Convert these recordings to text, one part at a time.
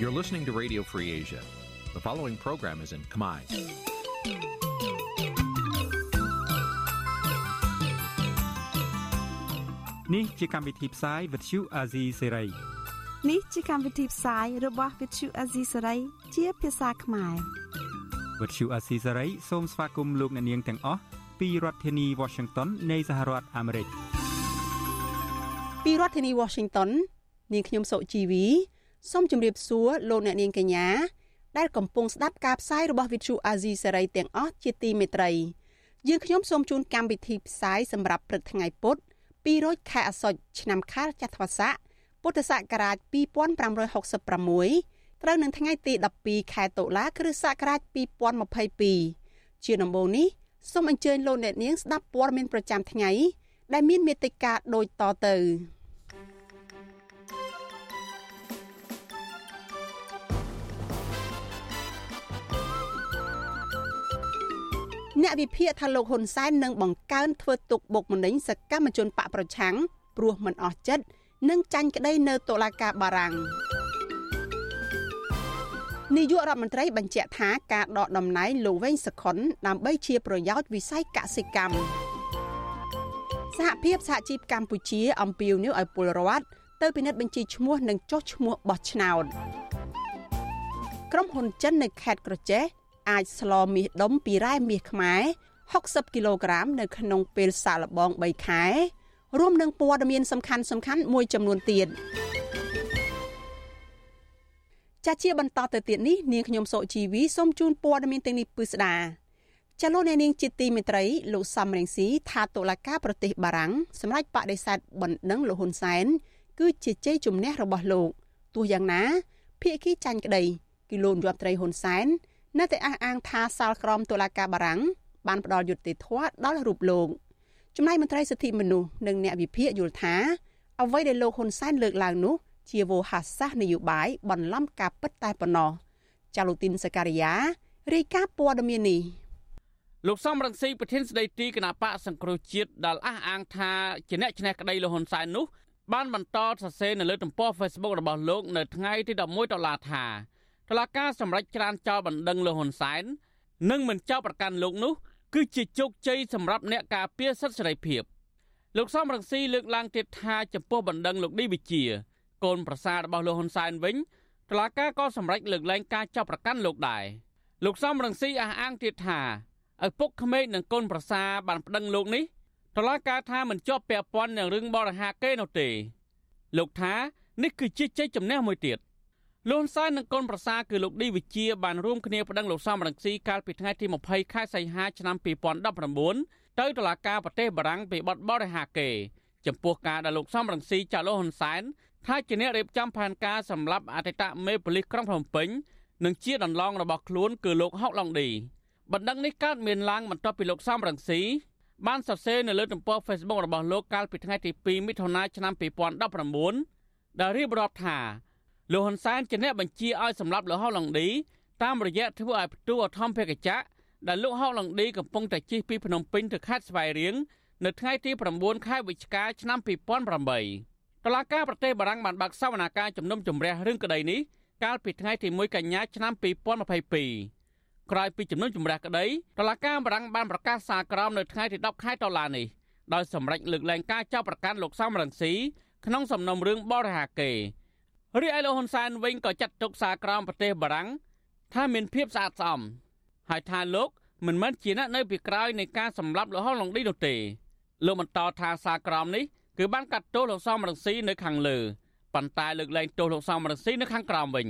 You're listening to Radio Free Asia. The following program is in Khmer. នេះជាកម្មវិធីផ្សាយវិទ្យុអាស៊ីសេរីនេះជាកម្មវិធីផ្សាយរបស់ Vithu Azisari ជាភាសាខ្មែរវិទ្យុអាស៊ីសេរីសូមស្វាគមន៍លោកអ្នកនាងទាំងអស់ពីរដ្ឋធានី Washington នៃសហរដ្ឋអាមេរិកពីរដ្ឋធានី Washington នាងខ្ញុំសុជីវី សូមជម្រាបសួរលោកអ្នកនាងកញ្ញាដែលកំពុងស្ដាប់ការផ្សាយរបស់ Vithu Azizi Serai ទាំងអស់ជាទីមេត្រីយើងខ្ញុំសូមជូនកម្មវិធីផ្សាយសម្រាប់ព្រឹកថ្ងៃពុធ200ខែអាសត់ឆ្នាំខាលចត្វាស័កពុទ្ធសករាជ2566ត្រូវនឹងថ្ងៃទី12ខែតុលាគ្រិស្តសករាជ2022ជាដំបូងនេះសូមអញ្ជើញលោកអ្នកនាងស្ដាប់ព័ត៌មានប្រចាំថ្ងៃដែលមានមេត្តាដូចតទៅ អ្នកវិភាគថាលោកហ៊ុនសែននឹងបង្កើនធ្វើទុកបុកម្នេញសកម្មជនបកប្រឆាំងព្រោះមិនអស់ចិត្តនិងចាញ់ក្តីនៅតុលាការបារាំងនាយករដ្ឋមន្ត្រីបញ្ជាក់ថាការដកតំណែងលោកវែងសខុនដើម្បីជាប្រយោជន៍វិស័យកសិកម្មសហភាពសហជីពកម្ពុជាអំពាវនាវឲ្យពលរដ្ឋទៅពិនិត្យបញ្ជីឈ្មោះនិងចុះឈ្មោះបោះឆ្នោតក្រុមហ៊ុនចិននៅខេត្តក្រចេះ អាចស្លមាសដុំពីរ៉ែមាសខ្មែរ60គីឡូក្រាមនៅក្នុងពេលសាកល្បង3ខែរួមនឹងព័ត៌មានសំខាន់សំខាន់មួយចំនួនទៀតចាជាបន្តទៅទៀតនេះនាងខ្ញុំសុជីវីសូមជូនព័ត៌មានទាំងនេះពិស្ដាចលនានាងជាទីមេត្រីលោកសំរងស៊ីថាតុលាការប្រទេសបារាំងសម្រាប់បដិសេធបណ្ដឹងលោកហ៊ុនសែនគឺជាជ័យជំនះរបស់លោកទោះយ៉ាងណាភៀកគីចាញ់ក្តីគីឡូនយប់ត្រីហ៊ុនសែន នៅតែអះអាងថាសាលក្រមតុលាការបារាំងបានផ្ដល់យុត្តិធម៌ដល់រូបលោកចំណែកមន្ត្រីសិទ្ធិមនុស្សនិងអ្នកវិភាគយល់ថាអ្វីដែលលោកហ៊ុនសែនលើកឡើងនោះជាវោហាសាសនយោបាយបន្លំការពិតតែប៉ុណ្ណោះចាលូទីនសការីយ៉ារាយការណ៍ព័ត៌មាននេះលោកសំរងស៊ីប្រធានស្ដីទីគណៈបកសង្គ្រោះជាតិដែលអះអាងថាជាអ្នកឈ្នះក្តីលោកហ៊ុនសែននោះបានបន្តសរសេរនៅលើទំព័រ Facebook របស់លោកនៅថ្ងៃទី11ដុល្លារថា តឡាការសម្រេចច្រានចោលបណ្ដឹងលោកហ៊ុនសែននិងមិនចោលប្រកាន់លោកនោះ គឺជាជោគជ័យសម្រាប់អ្នកការពារសិទ្ធិសេរីភាពលោកសំរងស៊ីលើកឡើងទៀតថាចំពោះបណ្ដឹងលោកឌីវិជា កូនប្រសាររបស់លោកហ៊ុនសែនវិញតឡាការក៏សម្រេចលើកលែងការចាប់ប្រកាន់លោកដែរលោកសំរងស៊ីអះអាងទៀតថាឪពុកក្មេកនិងកូនប្រសារបានប្តឹងលោកនេះតឡាការថាមិនជាប់ពាក់ព័ន្ធនឹងរឿងបរិហាគេនោះទេលោកថានេះគឺជាជ័យជំនះមួយទៀត លន់សែននិងកូនប្រសាគឺលោកឌីវិជាបានរួមគ្នាប្តឹងលោកសំរងស៊ីកាលពីថ្ងៃទី20ខែសីហាឆ្នាំ2019ទៅតុលាការប្រទេសបារាំងពីបទបរិហាកេចំពោះការដែលលោកសំរងស៊ីចាក់លោកហ៊ុនសែនថាជាអ្នករៀបចំផែនការសម្រាប់អតីតមេប៉ូលីសក្រុងភ្នំពេញនិងជាដន្លងរបស់ខ្លួនគឺលោកហុកឡុងឌីបណ្ដឹងនេះកើតមានឡើងបន្ទាប់ពីលោកសំរងស៊ីបានសរសេរនៅលើទំព័រ Facebook របស់លោកកាលពីថ្ងៃទី2មិថុនាឆ្នាំ2019ដែលរៀបរាប់ថា លោកហ៊ុនសែនជាអ្នកបញ្ជាឲ្យសម្លាប់លោកហុកឡុងឌីតាមរយៈធ្វើឲ្យផ្ទុះអធម្មភេកចៈដែលលោកហុកឡុងឌីកំពុងតែជិះពីភ្នំពេញទៅខេត្តស្វាយរៀងនៅថ្ងៃទី9ខែវិច្ឆិកាឆ្នាំ2008តឡាការប្រទេសបារាំងបានបើកសវនាការជំនុំជម្រះរឿងក្តីនេះកាលពីថ្ងៃទី1កញ្ញាឆ្នាំ2022ក្រោយពីជំនុំជម្រះក្តីតឡាការបារាំងបានប្រកាសសារក្រមនៅថ្ងៃទី10ខែតុលានេះដោយសម្រេចលើកលែងការចាប់ប្រកាន់លោកសំរងស៊ីក្នុងសំណុំរឿងបរិហាកេរី ឯលោកហ៊ុនសែនវិញក៏ចាត់ទុកសារក្រមប្រទេសបារាំងថាមានភាពស្អាតស្អំហើយថាលោកមិនមែនជាអ្នកនៅពីក្រោយនៃការសម្លាប់លោកហុងឡុងឌីនោះទេលោកបន្តថាសារក្រមនេះគឺបានកាត់ទោសលោកសំរងស៊ីនៅខាងលើប៉ុន្តែលើកលែងទោសលោកសំរងស៊ីនៅខាងក្រោមវិញ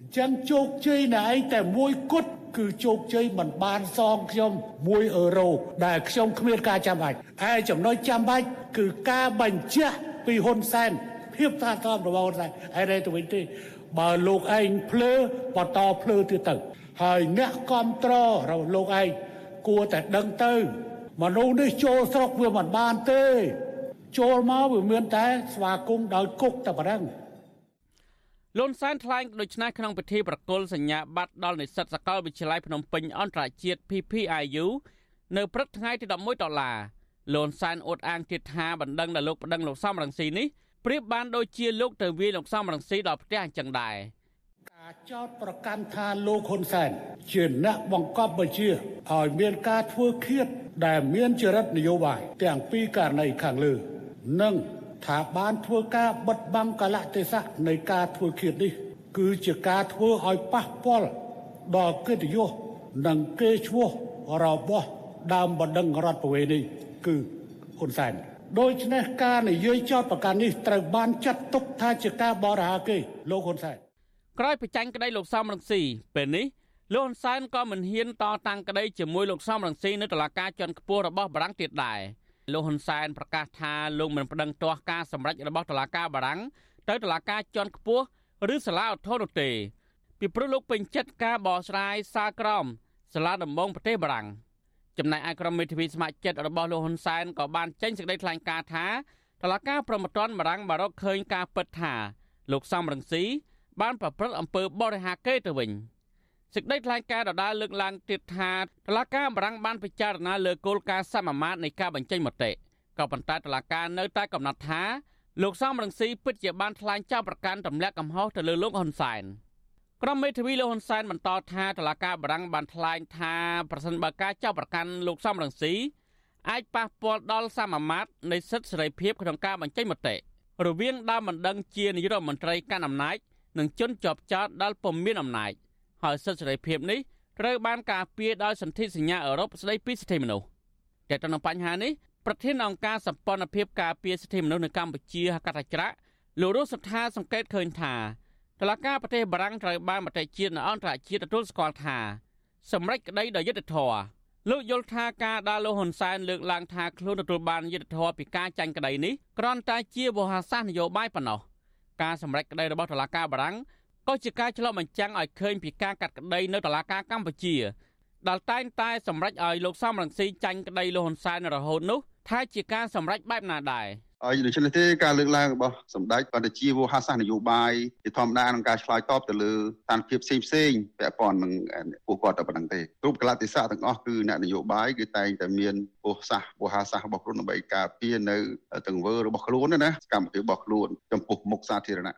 អញ្ចឹងជោគជ័យណែឯងតែមួយគត់គឺជោគជ័យមិនបានសងខ្ញុំ1អឺរ៉ូដែលខ្ញុំគ្មានការចាំបាច់ហើយចំណុចចាំបាច់គឺការបញ្ជាក់ពីហ៊ុនសែន ភាពថាតបរបស់តែឯនេះទៅវិញទេបើលោកឯងភ្លើបន្តភ្លើទៀតទៅ ហើយអ្នកគ្រប់ត្ររបស់លោកឯងគួរតែដឹងទៅមនុស្សនេះចូលស្រុកវាមិនបានទេ ចូលមកវាមានតែស្វាគមន៍ដោយគុកតែប៉ុណ្ណឹងលន់សែនថ្លែងដូចនេះក្នុងពិធីប្រគល់សញ្ញាបត្រដល់និស្សិតសាកលវិទ្យាល័យភ្នំពេញអន្តរជាតិ PPIU នៅព្រឹកថ្ងៃទី11ដុល្លារលន់សែនអួតអាងទៀតថាបណ្ដឹងដល់លោកប្តឹងលោកសំរងស៊ីនេះ ប្រៀបបានដូចជាលោកទៅវាយលោកសំរងស៊ីដល់ផ្ទះអញ្ចឹងដែរការចោតប្រកាន់ថាលោកហ៊ុនសែនជាអ្នកបង្កប់បញ្ជាឲ្យមានការធ្វើឃាត ដែលមានចរិតនយោបាយទាំងពីរករណីខាងលើនិងថាបានធ្វើការបិទបាំងកលៈទេសៈនៃការធ្វើឃាតនេះ គឺជាការធ្វើឲ្យប៉ះពាល់ដល់កិត្តិយសនិងកេរ្តិ៍ឈ្មោះរបស់ដើមបណ្ដឹងរដ្ឋប្រវេណីគឺហ៊ុនសែន ដូច្នេះការនិយាយចោតប្រកាន់នេះត្រូវបានចាត់ទុកថាជាការបរិហាគេលោកហ៊ុនសែនក្រោយបញ្ចាញ់ក្តីលោកសំរងស៊ីពេលនេះលោកហ៊ុនសែនក៏មិនហ៊ានតតាំងក្តីជាមួយលោកសំរងស៊ីនៅតុលាការជាន់ខ្ពស់របស់បារាំងទៀតដែរលោកហ៊ុនសែនប្រកាសថាលោកមិនប្តឹងទាស់ការសម្រេចរបស់តុលាការបារាំងទៅតុលាការជាន់ខ្ពស់ឬសាលាឧទ្ធរនោះទេពីព្រោះលោកពេញចិត្តការបោះស្រាយសាលក្រមសាលាដំបងប្រទេសបារាំង ចំណែកឯក្រុមមេធាវីស្ម័គ្រចិត្តរបស់លោកហ៊ុនសែនក៏បានចេញសេចក្តីថ្លែងការណ៍ថាតឡការប្រមត្តនបារាំងបារកឃើញការពិតថាលោកសំរងស៊ីបានប្រព្រឹត្តអំពើបរិហាកេរទៅវិញសេចក្តីថ្លែងការណ៍ដដាលលើកឡើងទៀតថាតឡការបារាំងបានពិចារណាលើគោលការណ៍សមាមាត្រនៃការបញ្ចេញមតិក៏ប៉ុន្តែតឡការនៅតែកំណត់ថាលោកសំរងស៊ីពិតជាបានថ្លែងចោទប្រកាន់ទម្លាក់កំហុសទៅលើលោកហ៊ុនសែន។ ក្រុមមេធាវីលោកហ៊ុនសែនបន្តថាតឡាការបារាំងបានថ្លែងថាប្រសិនបើការចាប់ប្រកាន់លោកសំរងស៊ីអាចប៉ះពាល់ដល់សមាមាត្រនៃសិទ្ធិសេរីភាពក្នុងការបញ្ចេញមតិរវាងដើមបណ្ដឹងជានាយករដ្ឋមន្ត្រីកាន់អំណាចនិងជនជាប់ចោតដល់ពុំមានអំណាចហើយសិទ្ធិសេរីភាពនេះត្រូវបានការពារដោយសន្ធិសញ្ញាអឺរ៉ុបស្តីពីសិទ្ធិមនុស្សតែទៅនឹងបញ្ហានេះប្រធានអង្គការសម្ព័ន្ធភាពការពារសិទ្ធិមនុស្សនៅកម្ពុជាហកតច្រៈលោករស់សថាសង្កេតឃើញថា តឡាការប្រទេសបារាំងត្រូវបានមតិជាតិនៅអន្តរជាតិទទួលស្គាល់ថាសម្រេចក្តីដោយយុត្តិធម៌លោកយល់ថាការដែលលោកហ៊ុនសែនលើកឡើងថាខ្លួនទទួលបានយុត្តិធម៌ពីការចាញ់ក្តីនេះគ្រាន់តែជាវោហារសាស្ត្រនយោបាយប៉ុណ្ណោះការសម្រេចក្តីរបស់តឡាការបារាំងក៏ជាការឆ្លុះបញ្ចាំងឲ្យឃើញពីការកាត់ក្តីនៅតឡាការកម្ពុជាដែលតែងតែសម្រេចឲ្យលោកសំរងស៊ីចាញ់ក្តីលោកហ៊ុនសែនរហូតនោះថាជាការសម្រេចបែបណាដែរ ហើយដូច្នេះទេការលើកឡើងរបស់សម្ដេចក៏ទៅជាវោហារសាស្ត្រនយោបាយជាធម្មតាក្នុងការឆ្លើយតបទៅលើស្ថានភាពផ្សេងផ្សេងពាក់ព័ន្ធនឹងពួកគាត់តែប៉ុណ្្នឹងទេគ្រប់កលៈទេសៈទាំងអស់គឺអ្នកនយោបាយគឺតែងតែមានវោហារសាស្ត្រវោហារសាស្ត្ររបស់ខ្លួនដើម្បីការពារនៅទង្វើរបស់ខ្លួនណាសកម្មភាពរបស់ខ្លួនចំពោះមុខសាធារណៈ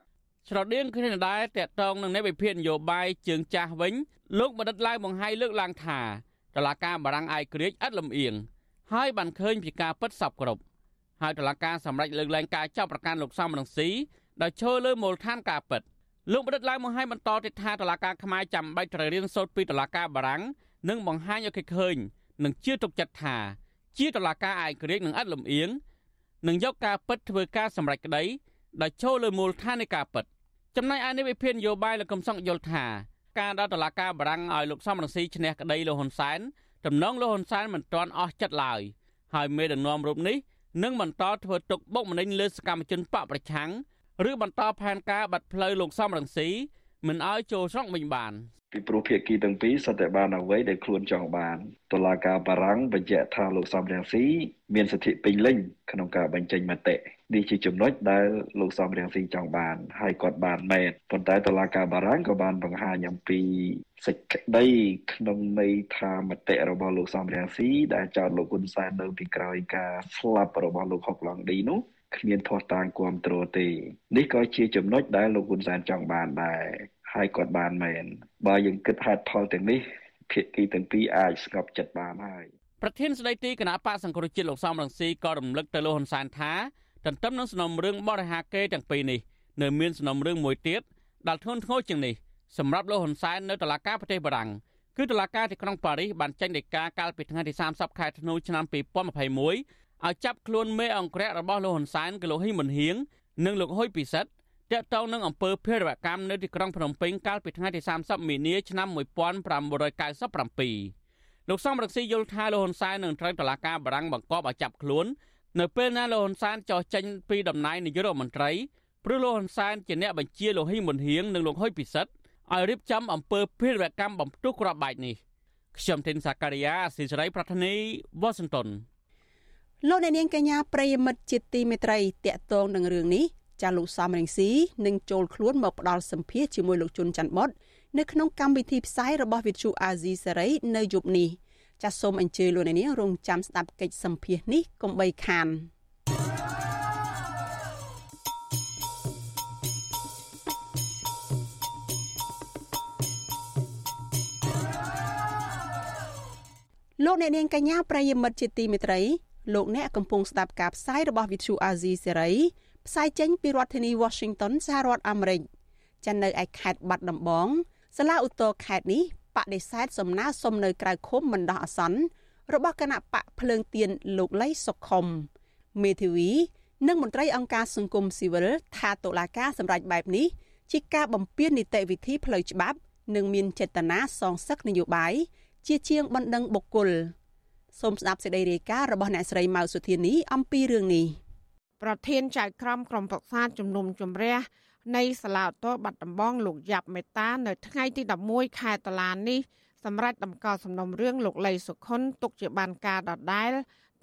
ស្រដៀងគ្នាដែរតកតងនឹងនៃវិភាគនយោបាយជើងចាស់វិញលោកបណ្ឌិតឡាវបង្ហាយលើកឡើងថាតឡាការបារាំងអាយក្រិចឥតលំអៀងហើយបានឃើញពីការពិតសពគ្រប់ ហើយតុលាការសម្រេចលើកលែងការចាប់ប្រកាន់លោកសំរងស៊ីដោយឈើលើមូលដ្ឋានការពិតលោកបណ្ឌិតឡើងមកឲ្យបន្តទៀតថាតុលាការខ្មែរចាំបាច់ត្រូវរៀនសូត្រពីតុលាការបារាំងនិងបង្ហាញឲ្យគេឃើញនិងជឿទុកចិត្តថា ជាតុលាការឯករាជ្យនិងឥតលំអៀងនឹងយកការពិតធ្វើការសម្រេចក្តីដោយចូលលើមូលដ្ឋាននៃការពិតចំណែកឯនេះវិភាននយោបាយលោកកំសង្កយល់ថាការដល់តុលាការបារាំងឲ្យលោកសំរងស៊ីឈ្នះក្តីលោកហ៊ុនសែនតំណងលោកហ៊ុនសែនមិនទាន់អស់ចិត្តឡើយហើយមេដឹកនាំរូបនេះ និងបន្តធ្វើទុកបុកម្នេញលើសកម្មជនបកប្រឆាំងឬបន្តផែនការបាត់ផ្លូវលោកសំរងស៊ី មិនឲ្យចូលស្រុកវិញបានពីព្រោះភាគីទាំងពីរសុទ្ធតែបានអ្វីដែលខ្លួនចង់បានតុលាការបារាំងបញ្ជាក់ថាលោកសំរងស៊ីមានសិទ្ធិពេញលេញក្នុងការបញ្ចេញមតិនេះជាចំណុចដែលលោកសំរងស៊ីចង់បានហើយគាត់បានមែនប៉ុន្តែតុលាការបារាំងក៏បានបង្ហាញអំពីសេចក្តីក្នុងន័យថាមតិរបស់លោកសំរងស៊ីដែលចោទលោកហ៊ុនសែននៅពីក្រោយការស្លាប់របស់លោកហុកឡង់ឌីនោះ គ្មានធាស់តាងគ្រប់គ្រងទេនេះក៏ជាចំណុចដែលលោកហ៊ុនសែនចង់បានដែរហើយគាត់បានមែនបើយើងគិតហេតុផលទាំងនេះភាគីទាំងពីរអាចស្ងប់ចិត្តបានហើយប្រធានស្ដីទីគណៈបកសង្គ្រោះជាតិលោកសំរងស៊ីក៏រំលឹកទៅលោកហ៊ុនសែនថាទន្ទឹមនឹងសំណុំរឿងបរិហាកេទាំងពីរនេះនៅមានសំណុំរឿងមួយទៀតដែលធ្ងន់ធ្ងរជាងនេះសម្រាប់លោកហ៊ុនសែននៅតុលាការប្រទេសបារាំងគឺតុលាការទីក្រុងប៉ារីសបានចេញដីកាកាលពីថ្ងៃទី30ខែធ្នូឆ្នាំ2021 ឲ្យចាប់ខ្លួនមេអង្គរៈរបស់លោកហ៊ុនសែនគឺលោកហ៊ីមុនហៀងនិងលោកហ៊ុយពិសិដ្ឋតាក់ទងនឹងអំពើភេរវកម្មនៅទីក្រុងភ្នំពេញកាលពីថ្ងៃទី30មីនាឆ្នាំ1997លោកសំរងស៊ីយល់ថាលោកហ៊ុនសែននឹងត្រូវតុលាការបារាំងបង្គាប់ឲ្យចាប់ខ្លួននៅពេលណាលោកហ៊ុនសែនចោះចេញពីតំណែងនាយករដ្ឋមន្ត្រីព្រោះលោកហ៊ុនសែនជាអ្នកបញ្ជាលោកហ៊ីមុនហៀងនិងលោកហ៊ុយពិសិដ្ឋឲ្យរៀបចំអំពើភេរវកម្មបំផ្ទុះគ្រាប់បែកនេះខ្ញុំធីនសាការីយ៉ាស៊ីសេរីប្រធានីវ៉ាស៊ីនតោន លោកអ្នកនាងកញ្ញាប្រិយមិត្តជាទីមេត្រីតកតងនឹងរឿងនេះចាលោកសំរងស៊ីនឹងចូលខ្លួនមកផ្ដល់សម្ភារជាមួយលោកជុនច័ន្ទបតនៅក្នុងកម្មវិធីផ្សាយរបស់វិទ្យុអាស៊ីសេរីនៅយប់នេះចាសសូមអញ្ជើញលោកអ្នកនាងរងចាំស្ដាប់កិច្ចសម្ភារនេះកុំបីខានលោកអ្នកនាងកញ្ញាប្រិយមិត្តជាទីមេត្រី លោកអ្នកកំពុងស្ដាប់ការផ្សាយរបស់ Vithu Azizi Serai ផ្សាយចេញពីរដ្ឋធានី Washington សហរដ្ឋអាមេរិកចានៅឯខេត្តបាត់ដំបងសាលាឧទ្ធរខេត្តនេះបដិសេធសំណើសុំនៅក្រៅឃុំបណ្ដោះអាសន្នរបស់គណៈបកភ្លើងទៀនលោកលីសុខុមមេធាវីនិងមន្ត្រីអង្គការសង្គមស៊ីវិលថាតុលាការសម្រេចបែបនេះជាការបំពាននីតិវិធីផ្លូវច្បាប់ និងមានចេតនាសងសឹកនយោបាយជាជាងបណ្ដឹងបុគ្គល សូមស្ដាប់សេចក្តីរាយការណ៍របស់អ្នកស្រីម៉ៅសុធានីអំពីរឿងនេះប្រធានចៅក្រមក្រុមប្រឹក្សាជំនុំជម្រះនៃសាលាឧទ្ធរបាត់ដំបងលោកយ៉ាប់មេតានៅថ្ងៃទី11ខែតុលានេះសម្រាប់តម្កល់សំណុំរឿងលោកលីសុខុនទុកជាបានការដដែល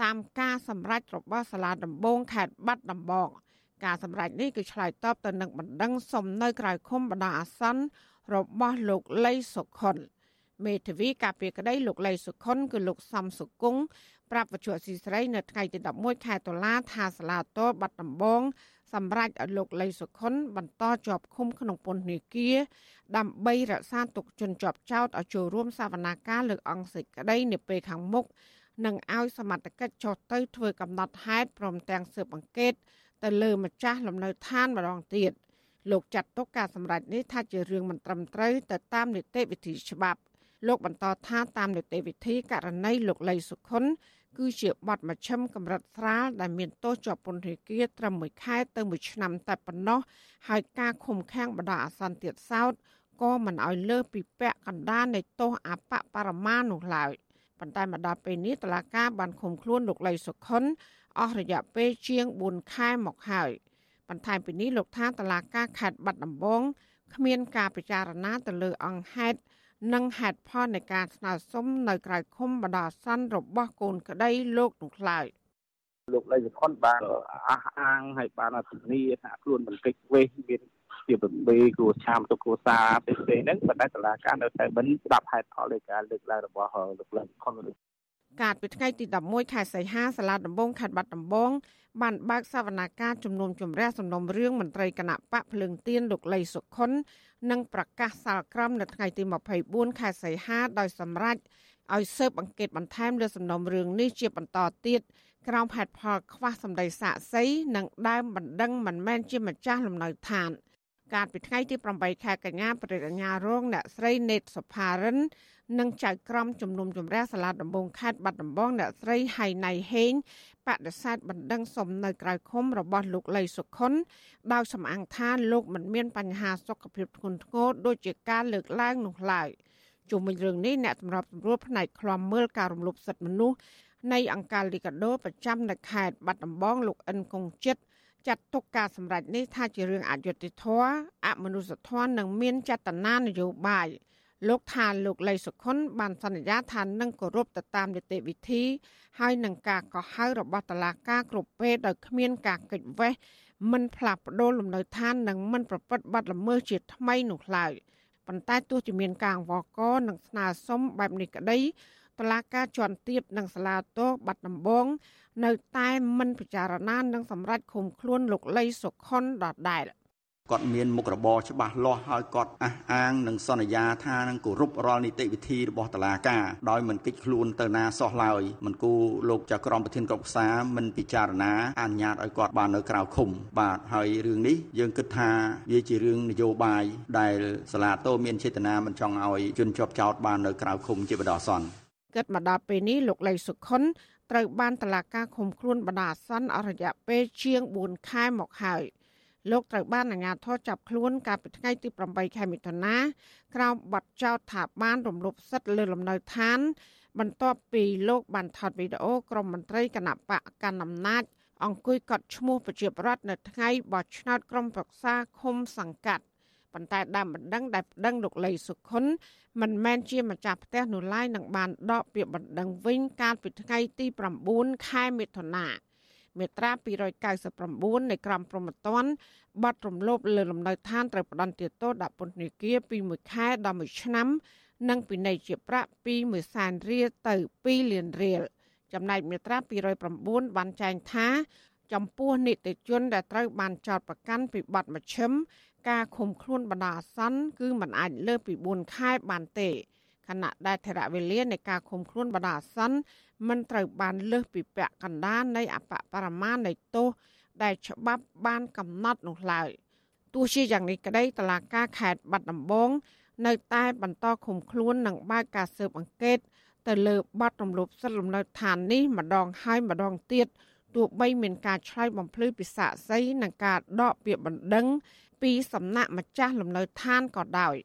តាមការសម្រេចរបស់សាលាដំបងខេត្តបាត់ដំបងការសម្រេចនេះគឺឆ្លើយតបទៅនឹងបណ្ដឹងសុំនៅក្រៅឃុំបណ្ដោះអាសន្នរបស់លោកលីសុខុន មេធាវីការពីក្តីលោកលីសុខុនគឺលោកសំសុគង្គប្រាប់វិទ្យុស៊ីស្រីនៅថ្ងៃទី11ខែតុលាថាសាលាតោបាត់ដំបងសម្រាប់ឲ្យលោកលីសុខុន បន្តជាប់ឃុំក្នុងពន្ធនាគារដើម្បីរក្សាទុកជនជាប់ចោតឲ្យចូលរួមសវនាការលើកអង្គសេចក្តីនាពេលខាងមុខនិងឲ្យសមត្ថកិច្ចចុះទៅធ្វើកំណត់ហេតុព្រមទាំងស៊ើបអង្កេត ទៅលើម្ចាស់លំនៅឋានម្ដងទៀតលោកចាត់ទុកការសម្រេចនេះថាជារឿងមិនត្រឹមត្រូវទៅតាមនីតិវិធីច្បាប់ លោកបន្តថាតាមនីតិវិធីករណីលោកលីសុខុន គឺជាបទមជ្ឈិមកម្រិតស្រាលដែលមានទោសជាប់ពន្ធនាគារត្រឹម1ខែទៅ1ឆ្នាំតែប៉ុណ្ណោះហើយការឃុំឃាំងបណ្ដោះអាសន្នទៀតសោតក៏មិនឲ្យលើសពីពាក់កណ្ដាលនៃទោសអបបរមានោះឡើយប៉ុន្តែមកដល់ពេលនេះតឡាកាបានឃុំខ្លួនលោកលីសុខុនអស់រយៈពេលជាង4ខែមកហើយបន្ថែមពីនេះលោកថាតឡាកាខេត្តបាត់ដំបងគ្មានការពិចារណាទៅលើអង្គហេតុ និងហេតុផលនៃការស្នើសុំនៅក្រៅឃុំបណ្ដោះអាសន្នរបស់កូនក្តីលោកនោះឡើយលោកលីសុខុនបានអះអាងហើយបានធានាថាខ្លួនមិនកិច្ចវេះមានជាបំពេគ្រួឆាមទៅគ្រួសារផ្សេងៗហ្នឹងប៉ុន្តែតឡាការនៅតែមិនស្ដាប់ហេតុផលនៃការលើកឡើងរបស់លោកលីសុខុន កាលពីថ្ងៃទី11ខែសីហាសាលាដំបងខេត្តបាត់ដំបងបានបើកសវនាការជំនុំជម្រះសំណុំរឿងមន្ត្រីគណៈបកភ្លើងទៀនលោកលីសុខុននិងប្រកាសសាលក្រមនៅថ្ងៃទី24ខែសីហាដោយសម្រេចឲ្យស៊ើបអង្កេតបន្ថែមលើសំណុំរឿងនេះជាបន្តទៀតក្រោមហេតុផលខ្វះសម្ដីសាកសីនិងដើមបណ្ដឹងមិនមែនជាម្ចាស់លំនៅឋាន កាលពីថ្ងៃទី8ខែកញ្ញាព្រះកញ្ញារងអ្នកស្រីណេតសុផារិន និងចៅក្រមជំនុំជម្រះសាលាដំបងខេត្តបាត់ដំបងអ្នកស្រីហៃណៃហេងបដិសេធបណ្ដឹងសុំនៅក្រៅឃុំរបស់លោកលីសុខុនដោយសំអាងថាលោកមិនមានបញ្ហាសុខភាពធ្ងន់ធ្ងរដូចជាការលើកឡើងនោះឡើយជុំវិញរឿងនេះអ្នកសម្របសម្រួលផ្នែកឃ្លាំមើលការរំលោភសិទ្ធិមនុស្សនៃអង្គការលីកាដូប្រចាំនៅខេត្តបាត់ដំបងលោកអិនកុងចិត្ត ចាត់ទុកការសម្រេចនេះថាជារឿងអយុត្តិធម៌អមនុស្សធម៌និងមានចេតនានយោបាយលោកថាលោកលីសុខុនបានសន្យាថានឹងគោរពទៅតាមនីតិវិធី ហើយនឹងការកោះហៅរបស់តុលាការគ្រប់ពេលដោយគ្មានការកិច្ចវេះមិនផ្លាស់ប្ដូរលំនៅឋាននិងមិនប្រព្រឹត្តបទល្មើសជាថ្មីនោះឡើយប៉ុន្តែទោះជាមានការអង្វរករនិងស្នើសុំបែបនេះក្តី តឡាការជាន់ទាបនិងសាលាតោបាត់ដំបងនៅតែមិនពិចារណានិងសម្រេចឃុំខ្លួនលោកលីសុខុនដដែល។គាត់មានមុខរបរច្បាស់លាស់ហើយគាត់អះអាងនិងសន្យាថានឹងគោរពរាល់នីតិវិធីរបស់តុលាការដោយមិនគិតខ្លួនទៅណាសោះឡើយមិនគូលោកចៅក្រមប្រធានក្រុមប្រឹក្សាមិនពិចារណាអនុញ្ញាតឲ្យគាត់បាននៅក្រៅឃុំបាទហើយរឿងនេះយើងគិតថាវាជារឿងនយោបាយដែលសាលាតោមានចេតនាមិនចង់ឲ្យជនជាប់ចោតបាននៅក្រៅឃុំជាបដិសន្ន គិតមកដល់ពេលនេះលោកលីសុខុនត្រូវបានតឡាការឃុំខ្លួនបណ្ដោះអាសន្នអស់រយៈពេលជាង4ខែមកហើយ។លោកត្រូវបានអាជ្ញាធរចាប់ខ្លួនកាលពីថ្ងៃទី8ខែមិថុនាក្រោមបទចោទថាបានរំលោភសិទ្ធិលើលំនៅឋាន បន្ទាប់ពីលោកបានថតវីដេអូក្រុមមន្ត្រីគណៈបកកណ្ដាលអំណាចអង្គុយកត់ឈ្មោះប្រជាប្រដ្ឋនៅថ្ងៃបោះឆ្នោតក្រុមប្រឹក្សាឃុំសង្កាត់ ប៉ុន្តែដើមបណ្ដឹងដែលប្តឹងលោកលីសុខុនមិនមែនជាម្ចាស់ផ្ទះនោះឡើយនឹងបានដកពាក្យបណ្ដឹងវិញកាលពីថ្ងៃទី9ខែមិថុនាមាត្រា299នៃក្រមព្រហ្មទណ្ឌបាត់រំលោភលើលំនៅឋានត្រូវផ្ដន្ទាទោសដាក់ពន្ធនាគារពី1ខែដល់1ឆ្នាំ និងពិន័យជាប្រាក់ពី1សែនរៀលទៅ2លានរៀលចំណែកមាត្រា209បានចែងថា ចំពោះនីតិជនដែលត្រូវបានចោទប្រកាន់ពីបទមជ្ឈិមការឃុំខ្លួនបណ្ដោះអាសន្នគឺមិនអាចលើសពី4ខែបានទេខណៈដែលថេរវេលានៃការឃុំខ្លួនបណ្ដោះអាសន្នមិនត្រូវបានលើសពីពាក់កណ្ដាលនៃអបបរមានៃទោសដែលច្បាប់បានកំណត់នោះឡើយទោះជាយ៉ាងនេះក្តីតឡាការខេត្តបាត់ដំបងនៅតែបន្តឃុំខ្លួននិងបើកការស៊ើបអង្កេតទៅលើបទរំលោភសិទ្ធិលំនៅឋាននេះម្ដងហើយម្ដងទៀត ទោះបីមានការឆ្លើយបំភ្លឺពីសាកសីនិងការដកពាក្យបណ្ដឹងពីសំណាក់ម្ចាស់លំនៅឋានក៏ដោយ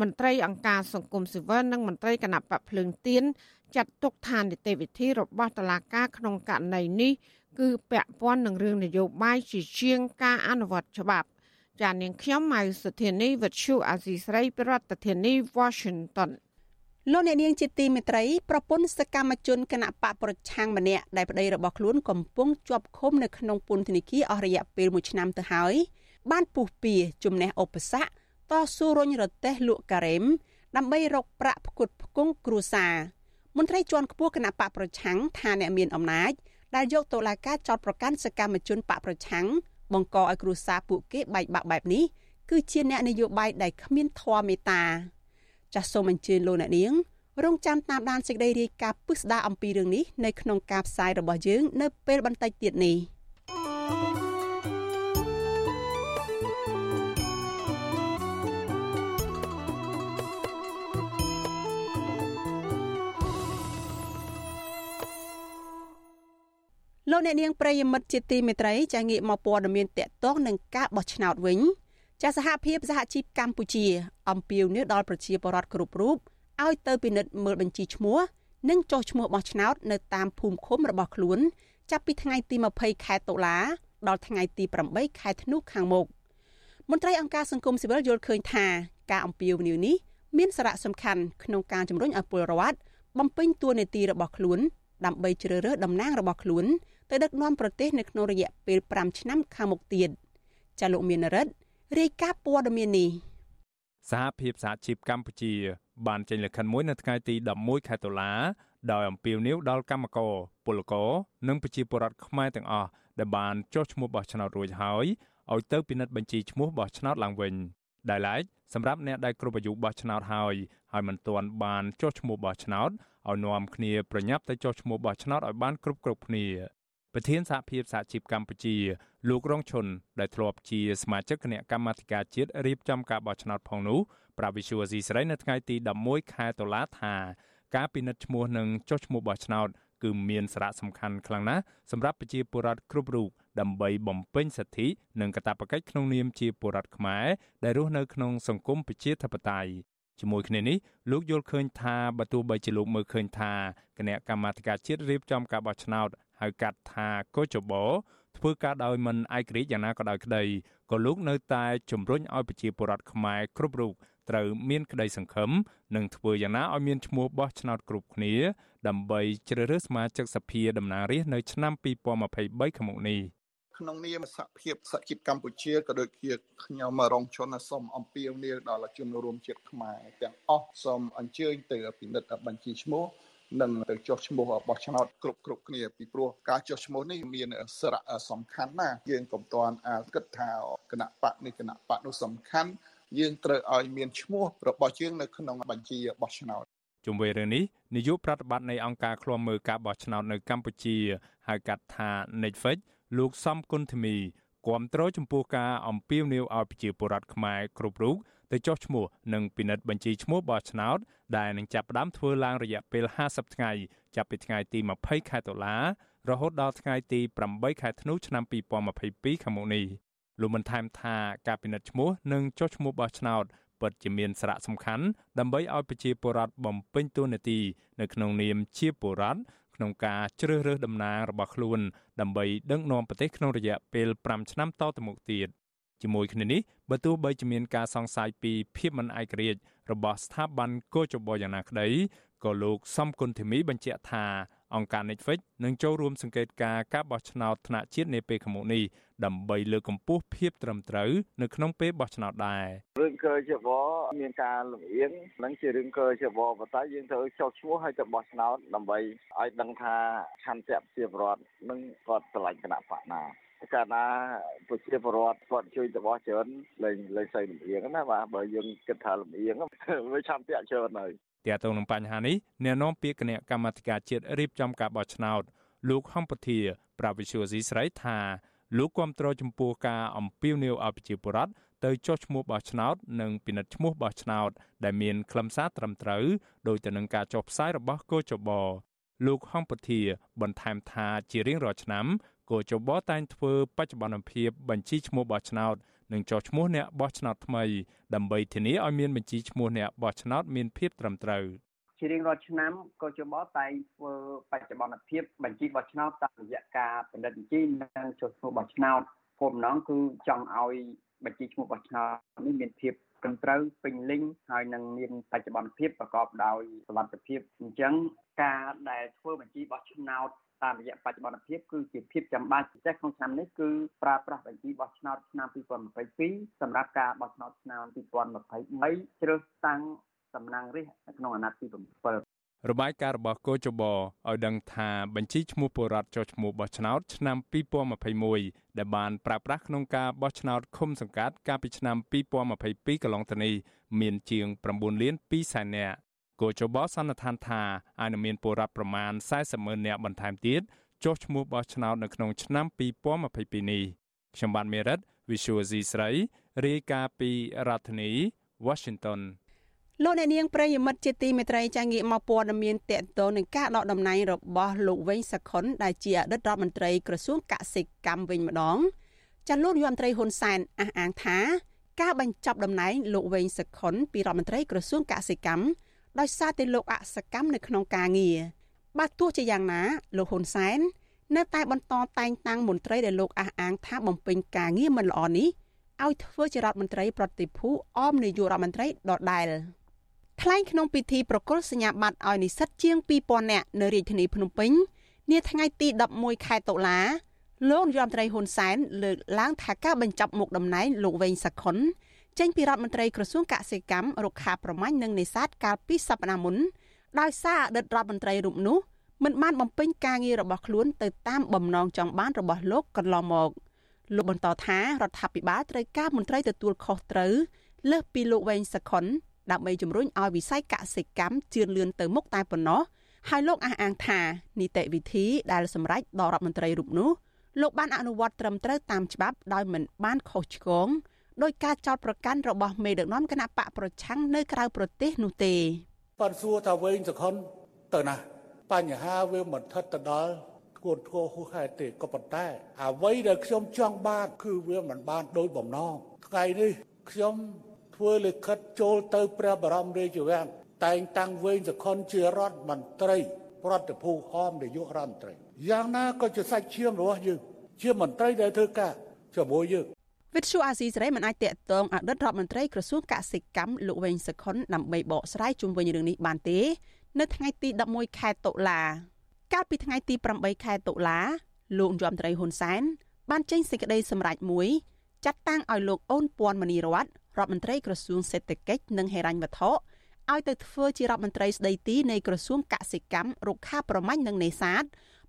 មន្ត្រីអង្គការសង្គមស៊ីវិលនិងមន្ត្រីគណៈបកភ្លើងទៀនចាត់ទុកឋាននីតិវិធីរបស់តុលាការក្នុងករណីនេះគឺពាក់ព័ន្ធនឹងរឿងនយោបាយជាជាងការអនុវត្តច្បាប់ចាននាងខ្ញុំម៉ៅសុធានីវិទ្យុអាស៊ីស្រីប្រធានាធិបតី Washington លោកអ្នកនាងជាទីមេត្រីប្រពន្ធសកម្មជនគណៈបកប្រឆាំងម្នាក់ដែលប្តីរបស់ខ្លួនកំពុងជាប់ឃុំនៅក្នុងពន្ធនាគារអស់រយៈពេល1ឆ្នាំទៅហើយបានពុះពៀជំនះឧបសគ្គតស៊ូរុញរទេះលក់ការ៉េមដើម្បីរកប្រាក់ផ្គត់ផ្គង់គ្រួសារមន្ត្រីជាន់ខ្ពស់គណៈបកប្រឆាំងថាអ្នកមានអំណាចដែលយកតុលាការចោតប្រកាន់សកម្មជនបកប្រឆាំងបង្កឲ្យគ្រួសារពួកគេបែកបាក់បែបនេះគឺជាអ្នកនយោបាយដែលគ្មានធម៌មេត្តា ចាសសូមអញ្ជើញលោកអ្នកនាងរងចាំតាមដានសេចក្តីរាយការណ៍ពិស្ដារអំពីរឿងនេះនៅក្នុងការផ្សាយរបស់យើង នៅពេលបន្តិចទៀតនេះលោកអ្នកនាងប្រិយមិត្តជាទីមេត្រីចាងាកមកព័ត៌មានតកតងនឹងការបោះឆ្នោតវិញ ចាសហភាពសហជីពកម្ពុជា អំពាវនាវដល់ប្រជាពលរដ្ឋគ្រប់រូបឲ្យទៅពិនិត្យមើលបញ្ជីឈ្មោះនិងចុះឈ្មោះបោះឆ្នោតនៅតាមភូមិឃុំរបស់ខ្លួន ចាប់ពីថ្ងៃទី20ខែតុលាដល់ថ្ងៃទី8ខែធ្នូខាងមុខមន្ត្រីអង្គការសង្គមស៊ីវិលយល់ឃើញថាការអំពាវនាវនេះមានសារៈសំខាន់ក្នុងការជំរុញឲ្យពលរដ្ឋបំពេញតួនាទីរបស់ខ្លួនដើម្បីជ្រើសរើសតំណាងរបស់ខ្លួនទៅដឹកនាំប្រទេសនៅក្នុងរយៈពេល5ឆ្នាំខាងមុខទៀតចាលោកមានរិទ្ធ រាយការណ៍ព័ត៌មាននេះសហភាពសហជីពកម្ពុជា បានចេញលិខិតមួយនៅថ្ងៃទី11ខែតុលាដោយអំពាវនាវដល់កម្មករពលករនិងប្រជាពលរដ្ឋខ្មែរទាំងអស់ដែលបានចុះឈ្មោះបោះឆ្នោតរួចហើយឲ្យទៅពិនិត្យបញ្ជីឈ្មោះបោះឆ្នោតឡើងវិញដែលឡែកសម្រាប់អ្នកដែលគ្រប់អាយុបោះឆ្នោតហើយហើយមិនទាន់បានចុះឈ្មោះបោះឆ្នោតឲ្យនាំគ្នាប្រញាប់ទៅចុះឈ្មោះបោះឆ្នោតឲ្យបានគ្រប់គ្រប់គ្នា ប្រធានសហភាពសហជីពកម្ពុជាលោករងឈុនដែលធ្លាប់ជាសមាជិកគណៈកម្មាធិការជាតិរៀបចំការបោះឆ្នោតផងនោះប្រាប់វិសុវអេស៊ីស្រីនៅថ្ងៃទី11ខែតុលាថាការពិនិត្យឈ្មោះនិងចុះឈ្មោះបោះឆ្នោតគឺមានសារៈសំខាន់ខ្លាំងណាស់សម្រាប់ប្រជាពលរដ្ឋគ្រប់រូបដើម្បីបំពេញសិទ្ធិនិងកាតព្វកិច្ចក្នុងនាមជាពលរដ្ឋខ្មែរដែលរស់នៅក្នុងសង្គមប្រជាធិបតេយ្យជាមួយគ្នានេះលោកយល់ឃើញថាបើទោះបីជាលោកមើលឃើញថាគណៈកម្មាធិការជាតិរៀបចំការបោះឆ្នោត ហៅកាត់ថាកោចបធ្វើការដោយមិនឯករាជ្យយ៉ាងណាក៏ដោយក្តីក៏លោកនៅតែជំរុញឲ្យប្រជាពលរដ្ឋខ្មែរគ្រប់រូបត្រូវមានក្តីសង្ឃឹមនិងធ្វើយ៉ាងណាឲ្យមានឈ្មោះបោះឆ្នោតគ្រប់គ្នា ដើម្បីជ្រើសរើសសមាជិកសភាតំណាងរាស្ត្រនៅឆ្នាំ2023ខាងមុខនេះក្នុងនាមសហភាពសហជីពកម្ពុជាក៏ដូចជាខ្ញុំរងជនសូមអំពាវនាវដល់ជនរួមជាតិខ្មែរទាំងអស់សូមអញ្ជើញទៅពិនិត្យបញ្ជីឈ្មោះ និងទៅចុះឈ្មោះបោះឆ្នោតគ្រប់គ្រប់គ្នាពីព្រោះការចុះឈ្មោះនេះមានសារៈសំខាន់ណាស់យើងកុំតាន់អាគិតថាគណៈបកនេះគណៈបកនោះសំខាន់យើងត្រូវឲ្យមានឈ្មោះរបស់យើងនៅក្នុងបញ្ជីបោះឆ្នោតជុំវិញរឿងនេះនាយកប្រតិបត្តិនៃអង្គការឃ្លាំមើលការបោះឆ្នោតនៅកម្ពុជាហៅកាត់ថា Netflix លោកសំគុណធីមីគាំទ្រចំពោះការអំពាវនាវឲ្យប្រជាពលរដ្ឋខ្មែរគ្រប់រូប ទៅចុះឈ្មោះនិងពិនិត្យបញ្ជីឈ្មោះបោះឆ្នោតដែលនឹងចាប់ផ្ដើមធ្វើឡើងរយៈពេល50ថ្ងៃចាប់ពីថ្ងៃទី20ខែតុលារហូតដល់ថ្ងៃទី8ខែធ្នូឆ្នាំ2022ខាងមុខនេះលោកបានថែមថាការពិនិត្យឈ្មោះនិងចុះឈ្មោះបោះឆ្នោតពិតជាមានសារៈសំខាន់ដើម្បីឲ្យប្រជាពលរដ្ឋបំពេញតួនាទីនៅក្នុងនាមជាពលរដ្ឋក្នុងការជ្រើសរើសតំណាងរបស់ខ្លួនដើម្បីដឹកនាំប្រទេសក្នុងរយៈពេល5ឆ្នាំតទៅមុខទៀត ជាមួយគ្នានេះបើទោះបីជាមានការសង្ស័យពីភាពមិនឯករាជ្យរបស់ស្ថាប័នកោជបយ៉ាងណាក្តីក៏លោកសំគុណធីមីបញ្ជាក់ថាអង្គការ Netflix នឹងចូលរួមសង្កេតការការបោះឆ្នោតថ្នាក់ជាតិនាពេលខាងមុខនេះដើម្បីលើកកម្ពស់ភាពត្រឹមត្រូវនៅក្នុងពេលបោះឆ្នោតដែររឿងកើជាបមានការលំអៀងនឹងជារឿងកើជាបប៉ុន្តែយើងត្រូវចុះឈ្មោះឲ្យទៅបោះឆ្នោតដើម្បីឲ្យដឹងថាឆន្ទៈប្រជាពលរដ្ឋនឹងគាត់ឆ្លាញ់គណៈបកណា កាលណាប្រជាពលរដ្ឋគាត់ជួយទៅបោះច្រើនលេងលេងស្អីលំអៀងណាបាទបើយើងគិតថាលំអៀងវាឆន្ទៈច្រើនហើយទាក់ទងនឹងបញ្ហានេះអ្នកនាំពាក្យគណៈកម្មាធិការជាតិរៀបចំការបោះឆ្នោត លោកហំពធាប្រាវិសុយស៊ីស្រីថាលោកគាំទ្រចំពោះការអំពាវនាវឲ្យប្រជាពលរដ្ឋទៅចុះឈ្មោះបោះឆ្នោតនិងពិនិត្យឈ្មោះបោះឆ្នោត ដែលមានខ្លឹមសារត្រឹមត្រូវដោយទៅនឹងការចុះផ្សាយរបស់កោចបលោកហំពធាបន្ថែមថាជារៀងរាល់ឆ្នាំ កោចបតែងធ្វើបច្ចុប្បន្នភាពបញ្ជីឈ្មោះបោះឆ្នោតនិងចុះឈ្មោះអ្នកបោះឆ្នោតថ្មីដើម្បីធានាឲ្យមានបញ្ជីឈ្មោះអ្នកបោះឆ្នោតមានភាពត្រឹមត្រូវជារៀងរាល់ឆ្នាំកោជបតែងធ្វើបច្ចុប្បន្នភាពបញ្ជីបោះឆ្នោតតាមរយៈការពិនិត្យបញ្ជីនិងចុះឈ្មោះបោះឆ្នោតគោលបំណងគឺចង់ឲ្យបញ្ជីឈ្មោះបោះឆ្នោតនេះមានភាពត្រឹមត្រូវពេញលេញហើយនឹងមានបច្ចុប្បន្នភាពប្រកបដោយសុវត្ថិភាពអញ្ចឹងការដែលធ្វើបញ្ជីបោះឆ្នោត តាមរយៈបច្ចុប្បន្នភាពគឺជាភាពចាំបាច់ពិសេសក្នុងឆ្នាំនេះគឺប្រើប្រាស់បញ្ជីបោះឆ្នោតឆ្នាំ2022សម្រាប់ការបោះឆ្នោតឆ្នាំ2023ជ្រើសតាំងតំណាងរាស្ត្រក្នុងអាណត្តិទី7របាយការណ៍របស់កោចបឲ្យដឹងថាបញ្ជីឈ្មោះពលរដ្ឋចុះឈ្មោះបោះឆ្នោតឆ្នាំ2021ដែលបានប្រើប្រាស់ក្នុងការបោះឆ្នោតឃុំសង្កាត់កាលពីឆ្នាំ2022កន្លងទៅនេះមានជាង9លាន2សែននាក់ គូចបសន្និដ្ឋានថាអាចនឹងមានពលរដ្ឋប្រមាណ40ម៉ឺននាក់បន្ថែមទៀតចុះឈ្មោះបោះឆ្នោតនៅក្នុងឆ្នាំ2022នេះខ្ញុំបានមេរិត Visual C ស្រីរាយការណ៍ពីរដ្ឋធានី Washington លោកអ្នកនាងប្រិយមិត្តជាទីមេត្រីចាងាកមកព័ត៌មានតកតងនឹងការដកតំណែងរបស់លោកវែងសខុនដែលជាអតីតរដ្ឋមន្ត្រីក្រសួងកសិកម្មវិញម្ដងចាលោកនាយរដ្ឋមន្ត្រីហ៊ុនសែនអះអាងថា ការបញ្ចប់តំណែងលោកវែងសខុនពីរដ្ឋមន្ត្រីក្រសួងកសិកម្ម ដោយសារតែលោកអសកម្មនៅក្នុងការងារបើទោះជាយ៉ាងណាលោកហ៊ុនសែននៅតែបន្តតែងតាំងមន្ត្រីដែលលោកអះអាងថាបំពេញការងារមិនល្អនេះឲ្យធ្វើជារដ្ឋមន្ត្រីប្រតិភូអមនាយករដ្ឋមន្ត្រីដដែលថ្លែងក្នុងពិធីប្រគល់សញ្ញាបត្រឲ្យនិស្សិតជាង2000នាក់នៅរាជធានីភ្នំពេញនាថ្ងៃទី11ខែតុលាលោកនាយរដ្ឋមន្ត្រីហ៊ុនសែនលើកឡើងថាការបញ្ចប់មុខតំណែងលោកវែងសខុន ចេញពីរដ្ឋមន្ត្រីក្រសួងកសិកម្មរុក្ខាប្រមាញ់និងនេសាទកាលពីសប្តាហ៍មុនដោយសារអតីតរដ្ឋមន្ត្រីរូបនោះមិនបានបំពេញការងាររបស់ខ្លួនទៅតាមបំណងចង់បានរបស់លោកកន្លងមកលោកបន្តថារដ្ឋាភិបាលត្រូវការមន្ត្រីទទួលខុសត្រូវលើសពីលោកវែងសខុនដើម្បីជំរុញឲ្យវិស័យកសិកម្មជឿនលឿនទៅមុខតែប៉ុណ្ណោះហើយលោកអះអាងថានីតិវិធីដែលសម្រេចដល់រដ្ឋមន្ត្រីរូបនោះលោកបានអនុវត្តត្រឹមត្រូវតាមច្បាប់ដោយមិនបានខុសឆ្គង ដោយការចោទប្រកាន់របស់មេដឹកនាំគណៈបកប្រឆាំងនៅក្រៅប្រទេសនោះទេប៉ុន្តែសួរថាវែងសខុនទៅណាបញ្ហាវាមិនថិតទៅដល់ធ្ងន់ធ្ងរហួសហេតុទេក៏ប៉ុន្តែ អ្វីដែលខ្ញុំចង់បានគឺវាមិនបានដោយបំណងថ្ងៃនេះខ្ញុំធ្វើលិខិតចូលទៅព្រះបរមរាជវាំងតែងតាំងវែងសខុនជារដ្ឋមន្ត្រីប្រតិភូហមនាយករដ្ឋមន្ត្រីយ៉ាងណាក៏ជាសាច់ឈាមរបស់យើងជាមន្ត្រីដែលធ្វើការជាមួយយើង វិទ្យុអាស៊ីសេរីមិនអាចតាក់ទងអតីតរដ្ឋមន្ត្រីក្រសួងកសិកម្មលោកវែងសខុនដើម្បីបកស្រាយជុំវិញរឿងនេះបានទេ នៅថ្ងៃទី11ខែតុលាកាលពីថ្ងៃទី8ខែតុលា លោកយមត្រីហ៊ុនសែនបានចេញសេចក្តីសម្រេចមួយចាត់តាំងឲ្យលោកអូនពាន់មនីរតរដ្ឋមន្ត្រីក្រសួងសេដ្ឋកិច្ចនិងហិរញ្ញវត្ថុឲ្យទៅធ្វើជារដ្ឋមន្ត្រីស្ដីទីនៃក្រសួងកសិកម្មរុក្ខាប្រមាញ់និងនេសាទ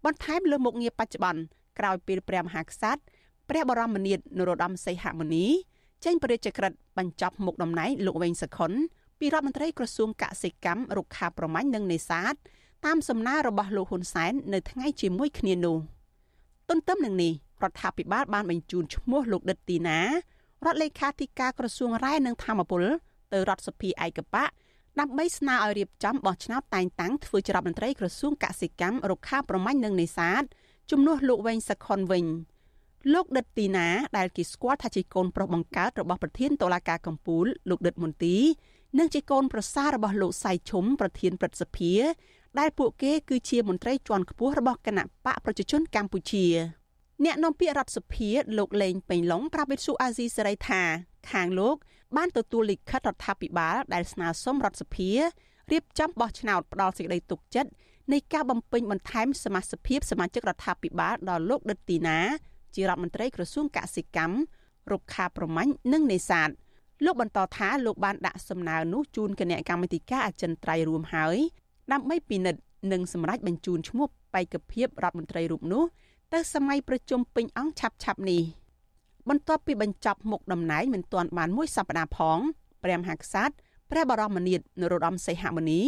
បន្ថែមលើមុខងារបច្ចុប្បន្នក្រោយពេលព្រះមហាក្សត្រ ព្រះបរមនាថនរោត្តមសីហមុនីចេញព្រះរាជក្រឹត្យបញ្ចប់មុខតំណែងលោកវែងសខុនពីរដ្ឋមន្ត្រីក្រសួងកសិកម្មរុក្ខាប្រមាញ់និងនេសាទតាមសំណើរបស់លោកហ៊ុនសែននៅថ្ងៃជាមួយគ្នានោះទន្ទឹមនឹងនេះរដ្ឋាភិបាលបានបញ្ជូនឈ្មោះលោកដិតទីណារដ្ឋលេខាធិការក្រសួងរ៉ែនិងធម្មពលទៅរដ្ឋសភាឯកបៈដើម្បីស្នើឲ្យរៀបចំបោះឆ្នោតតែងតាំងធ្វើជារដ្ឋមន្ត្រីក្រសួងកសិកម្មរុក្ខាប្រមាញ់និងនេសាទជំនួសលោកវែងសខុនវិញ លោកដិតទីណាដែលគេស្គាល់ថាជាកូនប្រុសបង្កើតរបស់ប្រធានតុលាការកំពូលលោកដិតមន្ទីនិងជាកូនប្រសាររបស់លោកសៃឈុំប្រធានព្រឹទ្ធសភា ដែលពួកគេគឺជាមន្ត្រីជាន់ខ្ពស់របស់គណៈបកប្រជាជនកម្ពុជាអ្នកនាំពាក្យរដ្ឋសភាលោកលេងពេញឡុងប្រាប់វិទ្យុអាស៊ីសេរីថាខាងលោក បានទទួលលិខិតរដ្ឋាភិបាលដែលស្នើសុំរដ្ឋសភារៀបចំបោះឆ្នោតផ្ដាល់សេចក្តីទុកចិត្តនៃការបំពេញបន្ថែមសមាជិកភាពសមាជិករដ្ឋាភិបាលដល់លោកដិតទីណា ជារដ្ឋមន្ត្រីក្រសួងកសិកម្មរុក្ខាប្រមាញ់និងនេសាទលោកបន្តថាលោកបានដាក់សំណើនោះជូនគណៈកម្មាធិការអចិន្ត្រៃយ៍រួមហើយដើម្បីពិនិត្យនិងសម្រេចបញ្ជូនឈ្មោះបេក្ខភាពរដ្ឋមន្ត្រីរូបនោះទៅសម័យប្រជុំពេញអង្គឆាប់ឆាប់នេះបន្ទាប់ពីបញ្ចប់មុខតំណែងមិនទាន់បានមួយសប្តាហ៍ផងព្រះមហាក្សត្រព្រះបរមនាថនរោត្តមសីហមុនី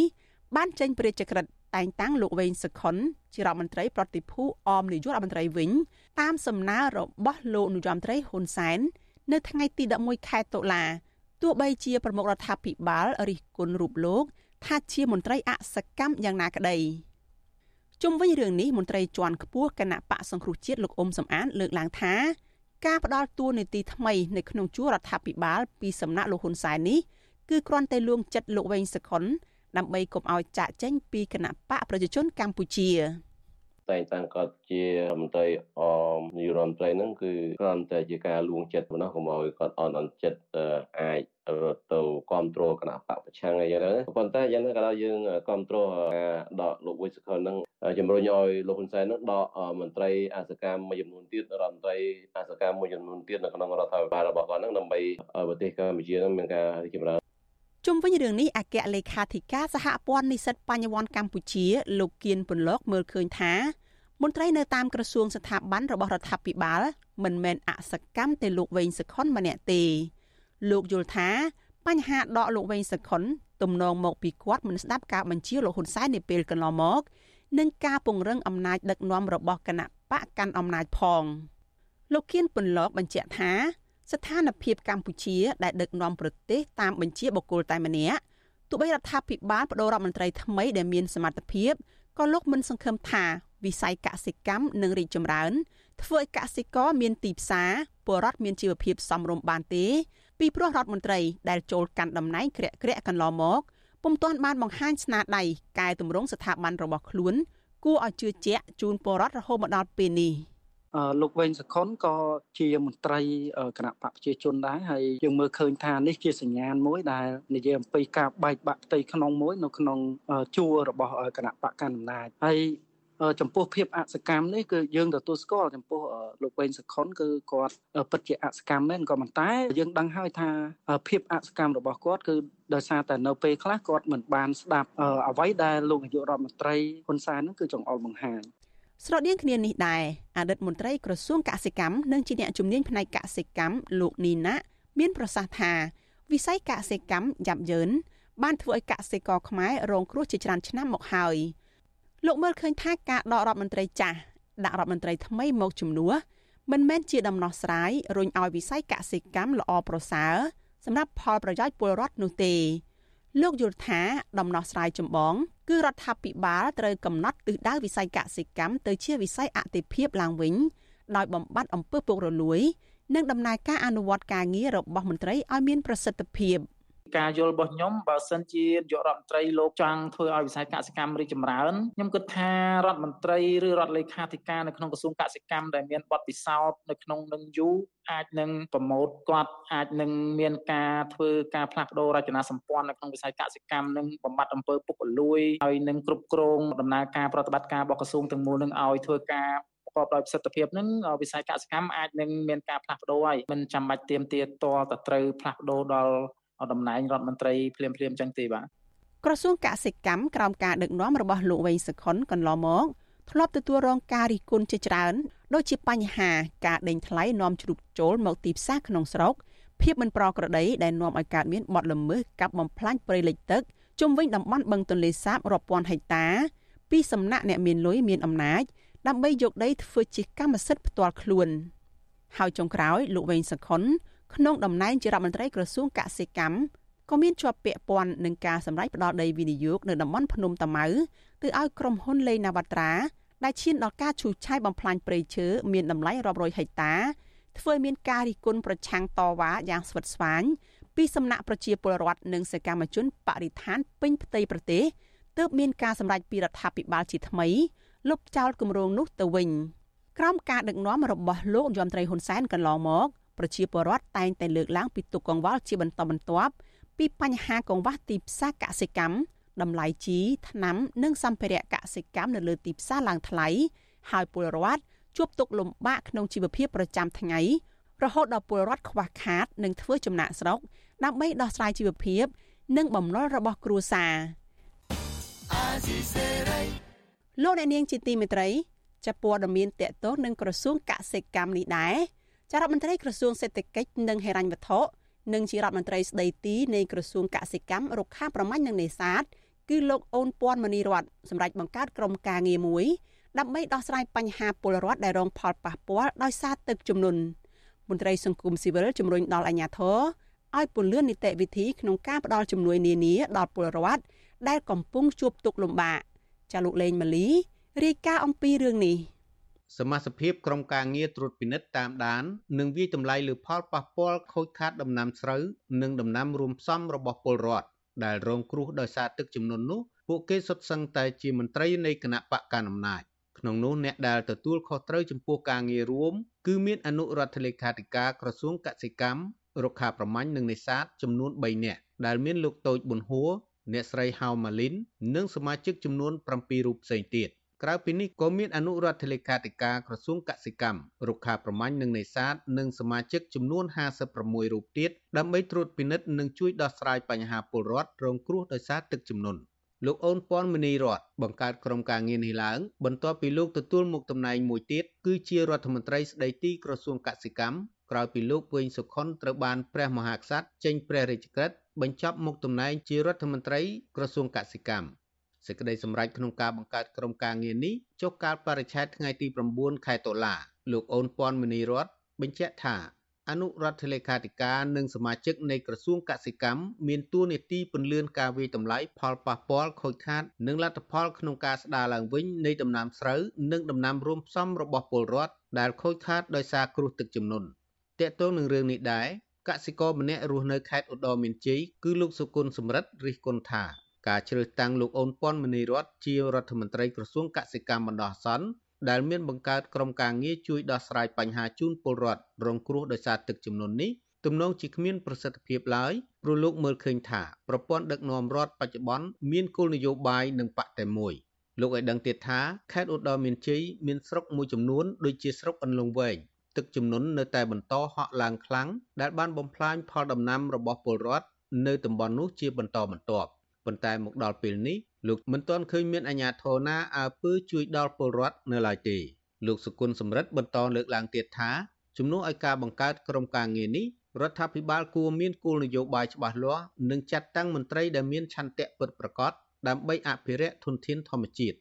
បានចេញព្រះរាជក្រឹត្យ តែងតាំងលោកវែងសុខុនជារដ្ឋមន្ត្រីប្រតិភូអមនាយករដ្ឋមន្ត្រីវិញ តាមសំណើរបស់លោកនាយរដ្ឋមន្ត្រីហ៊ុនសែននៅថ្ងៃទី11ខែតុលាទោះបីជាប្រមុខរដ្ឋាភិបាលរិះគន់រូបលោកថាជាមន្ត្រីអសកម្មយ៉ាងណាក្តីជុំវិញរឿងនេះមន្ត្រីជាន់ខ្ពស់គណៈបកសង្គ្រោះជាតិលោកអ៊ុំសំអានលើកឡើងថាការផ្ដាល់តួនាទីថ្មីនៅក្នុងជួររដ្ឋាភិបាលពីសំណាក់លោកហ៊ុនសែននេះគឺគ្រាន់តែលួងចិត្តលោកវែងសខុន ដើម្បីកុំឲ្យចាក់ចេញពីគណៈបកប្រជាជនកម្ពុជាតែងតាំងគាត់ជារដ្ឋមន្ត្រីអមនាយរដ្ឋមន្ត្រីហ្នឹងគឺគ្រាន់តែជាការលួងចិត្តប៉ុណ្ណោះកុំឲ្យគាត់អន់អន់ចិត្តអាចទៅគ្រប់គ្រងគណៈបកប្រឆាំងអីចឹងទៅប៉ុន្តែយ៉ាងណាក៏ដោយយើងគ្រប់គ្រងការដកលោកវិសុខហ្នឹងជំរុញឲ្យលោកហ៊ុនសែនហ្នឹងដកមន្ត្រីអសកម្មមួយចំនួនទៀតរដ្ឋមន្ត្រីអសកម្មមួយចំនួនទៀតនៅក្នុងរដ្ឋាភិបាលរបស់គាត់ហ្នឹងដើម្បីប្រទេសកម្ពុជាហ្នឹងមានការរីកចម្រើន ជុំវិញរឿងនេះអគ្គលេខាធិការសហព័ន្ធនិស្សិតបញ្ញវន្តកម្ពុជា លោកគៀនពន្លកមើលឃើញថាមន្ត្រីនៅតាមក្រសួងស្ថាប័នរបស់រដ្ឋាភិបាលមិនមែនអសកម្មទៅលោកវែងសខុនម្នាក់ទេលោកយល់ថាបញ្ហាដកលោកវែងសខុនទំនងមកពីគាត់មិនស្ដាប់ការបញ្ជាលោកហ៊ុនសែននាពេលកន្លងមកនិងការពង្រឹងអំណាចដឹកនាំរបស់គណៈបកកាន់អំណាចផងលោកគៀនពន្លកបញ្ជាក់ថា ស្ថានភាពកម្ពុជាដែលដឹកនាំប្រទេសតាមបញ្ជាបុគ្គលតែម្នាក់ទោះបីរដ្ឋាភិបាលបដូររដ្ឋមន្ត្រីថ្មីដែលមានសមត្ថភាពក៏លោកមិនសង្ឃឹមថាវិស័យកសិកម្មនឹងរីកចម្រើន ធ្វើឲ្យកសិករមានទីផ្សារពលរដ្ឋមានជីវភាពសមរម្យបានទេ ពីព្រោះរដ្ឋមន្ត្រីដែលចូលកាន់តំណែងក្រាក់ក្រាក់កន្លងមកពុំទាន់បានបង្ហាញស្នាដៃកែតម្រង់ស្ថាប័នរបស់ខ្លួនគួរឲ្យជឿជាក់ជូនពលរដ្ឋរហូតមកដល់ពេលនេះ។ លោកវែងសខុនក៏ជាមន្ត្រីគណៈបកប្រជាជនដែរហើយយើងមើលឃើញថានេះជាសញ្ញាណមួយដែលនិយាយអំពីការបែកបាក់ផ្ទៃក្នុងមួយនៅក្នុងជួររបស់គណៈបកកណ្ដាលអំណាចហើយចំពោះភាពអសកម្មនេះគឺយើងទទួលស្គាល់ចំពោះលោកវែងសខុនគឺគាត់ពិតជាអសកម្មមែនក៏ប៉ុន្តែយើងដឹងហើយថាភាពអសកម្មរបស់គាត់គឺដោយសារតែនៅពេលខ្លះគាត់មិនបានស្ដាប់អ្វីដែលលោកនាយករដ្ឋមន្ត្រីហ៊ុនសែននឹងគឺចង្អុលបង្ហាញ ស្រដៀងគ្នានេះដែរអតីតមន្ត្រីក្រសួងកសិកម្មនិងជាអ្នកជំនាញផ្នែកកសិកម្មលោកនីណាមានប្រសាសន៍ថាវិស័យកសិកម្មយ៉ាប់យ៉ឺនបានធ្វើឲ្យកសិករខ្មែររងគ្រោះជាច្រើនឆ្នាំមកហើយលោកមើលឃើញថាការដករដ្ឋមន្ត្រីចាស់ដាក់រដ្ឋមន្ត្រីថ្មីមកជំនួសមិនមែនជាដំណោះស្រាយរុញឲ្យវិស័យកសិកម្មល្អប្រសើរសម្រាប់ផលប្រយោជន៍ពលរដ្ឋនោះទេ លោកយល់ថាដំណោះស្រាយចម្បង គឺរដ្ឋាភិបាលត្រូវកំណត់ទិសដៅវិស័យកសិកម្មទៅជាវិស័យអតិភិបឡើងវិញដោយបំបត្តិអំពើពុករលួយ និងដំណើរការអនុវត្តការងាររបស់មន្ត្រីឲ្យមានប្រសិទ្ធភាព។ ការយល់របស់ខ្ញុំបើសិនជានាយករដ្ឋមន្ត្រីលោកចង់ធ្វើឲ្យវិស័យកសិកម្មរីកចម្រើនខ្ញុំគិតថារដ្ឋមន្ត្រីឬរដ្ឋលេខាធិការនៅក្នុងក្រសួងកសិកម្មដែលមានបទពិសោធន៍នៅក្នុងនឹងយូរអាចនឹងប្រម៉ូទគាត់អាចនឹងមានការធ្វើការផ្លាស់ប្ដូររចនាសម្ព័ន្ធនៅក្នុងវិស័យកសិកម្មនិងបំបត្តិអំពើពុករលួយហើយនឹងគ្រប់គ្រងដំណើរការប្រតិបត្តិការរបស់ក្រសួងទាំងមូលនឹងឲ្យធ្វើការប្រកបដោយប្រសិទ្ធភាពនឹងវិស័យកសិកម្មអាចនឹងមានការផ្លាស់ប្ដូរហើយមិនចាំបាច់ទៀមទាតតទៅត្រូវផ្លាស់ប្ដូរដល់ តំណែងរដ្ឋមន្ត្រីភ្លាមភ្លាមចឹងទេបាទក្រសួងកសិកម្មក្រោមការដឹកនាំរបស់លោកវែងសុខុនកន្លងមកធ្លាប់ទទួលរងការរិះគន់ជាច្រើនដូចជាបញ្ហាការដេញថ្លៃនាំជ្រូកចូលមកទីផ្សារក្នុងស្រុកភាពមិនប្រក្រតីដែលនាំឲ្យកើតមានបទល្មើសកាប់បំផ្លាញព្រៃលិចទឹកជុំវិញតំបន់បឹងទន្លេសាបរាប់ពាន់ហិកតា ពីសំណាក់អ្នកមានលុយមានអំណាចដើម្បីយកដីធ្វើជាកម្មសិទ្ធិផ្ទាល់ខ្លួនហើយចុងក្រោយលោកវែងសខុន ក្នុងតំណែងជារដ្ឋមន្ត្រីក្រសួងកសិកម្មក៏មានជាប់ពាក់ព័ន្ធនឹងការសម្រេចផ្ដោតដីវិនិយោគនៅតំបន់ភ្នំតាម៉ៅទៅឲ្យក្រុមហ៊ុនលេងណាវត្រាដែលឈានដល់ការឈូសឆាយបំផ្លាញព្រៃឈើមានតម្លៃរាប់រយហិកតាធ្វើឲ្យមានការរិះគន់ប្រឆាំងតវ៉ាយ៉ាងស្វិតស្វាញពីសំណាក់ប្រជាពលរដ្ឋនិងសកម្មជនបរិស្ថានពេញផ្ទៃប្រទេសទើបមានការសម្រេចពីរដ្ឋាភិបាលជាថ្មីលុបចោលគម្រោងនោះទៅវិញក្រោមការដឹកនាំរបស់លោកយមត្រីហ៊ុនសែនកន្លងមក ប្រជាពលរដ្ឋតែងតែលើកឡើងពីទុកកង្វល់ជាបន្តបន្ទាប់ពីបញ្ហាកង្វះទីផ្សារកសិកម្មតម្លៃជីថ្នាំនិងសម្ភារៈកសិកម្មនៅលើទីផ្សារឡើងថ្លៃហើយពលរដ្ឋជួបទុក្ខលំបាកក្នុងជីវភាពប្រចាំថ្ងៃរហូតដល់ពលរដ្ឋខ្វះខាតនិងធ្វើចំណាក់ស្រុកដើម្បីដោះស្រាយជីវភាព និងបំណុលរបស់គ្រួសារលោកអ្នកនាងជាទីមេត្រីចាប់ព័ត៌មានតកតោះនឹងក្រសួងកសិកម្មនេះដែរ ចារដ្ឋមន្ត្រីក្រសួងសេដ្ឋកិច្ចនិងហិរញ្ញវត្ថុនិងជារដ្ឋមន្ត្រីស្ដីទីនៃក្រសួងកសិកម្មរុក្ខាប្រមាញ់និងនេសាទគឺលោកអូនពាន់មនីរតសម្រាប់បង្កើតក្រុមការងារមួយដើម្បីដោះស្រាយបញ្ហាពលរដ្ឋដែលរងផលប៉ះពាល់ដោយសារទឹកជំនន់មន្ត្រីសង្គមស៊ីវិលជំរុញដល់អាជ្ញាធរឲ្យពន្លឿននីតិវិធីក្នុងការផ្តល់ជំនួយនានាដល់ពលរដ្ឋដែលកំពុងជួបទុក្ខលំបាកចាលោកលេងម៉ាលីរាយការណ៍អំពីរឿងនេះ សមាជិកក្រុមការងារត្រួតពិនិត្យតាមដាន និងវិយតម្លៃលើផលប៉ះពាល់ខូចខាតដំណាំស្រូវនិងដំណាំរួមផ្សំរបស់ពលរដ្ឋដែលរងគ្រោះដោយសារទឹកជំនន់នោះពួកគេសុទ្ធសឹងតែជាមន្ត្រីនៃគណៈបកកណ្ដាលអំណាចក្នុងនោះអ្នកដែលទទួលខុសត្រូវចំពោះការងាររួមគឺមានអនុរដ្ឋលេខាធិការក្រសួងកសិកម្មរុក្ខាប្រមាញ់និងនេសាទចំនួន3នាក់ដែលមានលោកតូចប៊ុនហួរអ្នកស្រីហៅម៉ាលីន និងសមាជិកចំនួន7រូបផ្សេងទៀត ក្រៅពីនេះក៏មានអនុរដ្ឋលេខាធិការក្រសួងកសិកម្មរុក្ខាប្រមាញ់និងនេសាទនិងសមាជិកចំនួន56រូបទៀតដើម្បីត្រួតពិនិត្យនិងជួយដោះស្រាយបញ្ហាពលរដ្ឋរងគ្រោះដោយសារទឹកជំនន់លោកអូនពាន់មនីរតបង្កើតក្រុមការងារនេះឡើងបន្ទាប់ពីលោកទទួលមុខតំណែងមួយទៀតគឺជារដ្ឋមន្ត្រីស្ដីទីក្រសួងកសិកម្មក្រោយពីលោកវិញសុខុនត្រូវបានព្រះមហាក្សត្រចេញព្រះរាជក្រឹត្យបញ្ចប់មុខតំណែងជារដ្ឋមន្ត្រីក្រសួងកសិកម្ម សេចក្តីសម្រេចក្នុងការបង្កើតក្រុមការងារនេះចុះកាលបរិច្ឆេទថ្ងៃទី9ខែតុលាលោកអូនពាន់មនីរតបញ្ជាក់ថាអនុរដ្ឋលេខាធិការនិងសមាជិកនៃក្រសួងកសិកម្មមានតួនាទីពន្លឿនការវិយតម្លៃផលប៉ះពាល់ខូចខាត និងលទ្ធផលក្នុងការស្ដារឡើងវិញនៃដំណាំស្រូវនិងដំណាំរួមផ្សំរបស់ពលរដ្ឋដែលខូចខាតដោយសារគ្រោះទឹកជំនន់តកតងនឹងរឿងនេះដែរកសិករម្នាក់រស់នៅខេត្តឧត្តរមានជ័យគឺលោកសុគន្ធសំរិទ្ធរិះគន់ថា ការជ្រើសតាំងលោកអូនពាន់មនីរតជារដ្ឋមន្ត្រីក្រសួងកសិកម្មបណ្ដោះអាសន្នដែលមានបង្កើតក្រុមការងារជួយដោះស្រាយបញ្ហាជូនពលរដ្ឋរងគ្រោះដោយសារទឹកជំនន់នេះទំនងជាគ្មានប្រសិទ្ធភាពឡើយព្រោះលោកមើលឃើញថាប្រព័ន្ធដឹកនាំរដ្ឋបច្ចុប្បន្នមានគោលនយោបាយនិងបកតែមួយលោកឲ្យដឹងទៀតថាខេត្តឧត្តរមានជ័យមានស្រុកមួយចំនួនដូចជាស្រុកអន្លង់វែងទឹកជំនន់នៅតែបន្តហក់ឡើងខ្លាំងដែលបានបំផ្លាញផលដំណាំរបស់ពលរដ្ឋនៅតំបន់នោះជាបន្តបន្ទាប់ ប៉ុន្តែមកដល់ពេលនេះលោកមិនទាន់ឃើញមានអាជ្ញាធរណាអើពើជួយដល់ពលរដ្ឋនៅឡើយទេលោកសុគន្ធសម្រិទ្ធបន្តលើកឡើងទៀតថាជំនួសឲ្យការបង្កើតក្រុមការងារនេះរដ្ឋាភិបាលគួរមានគោលនយោបាយច្បាស់លាស់និងចាត់តាំងមន្ត្រីដែលមានឆន្ទៈពិតប្រាកដដើម្បីអភិរក្សធនធានធម្មជាតិ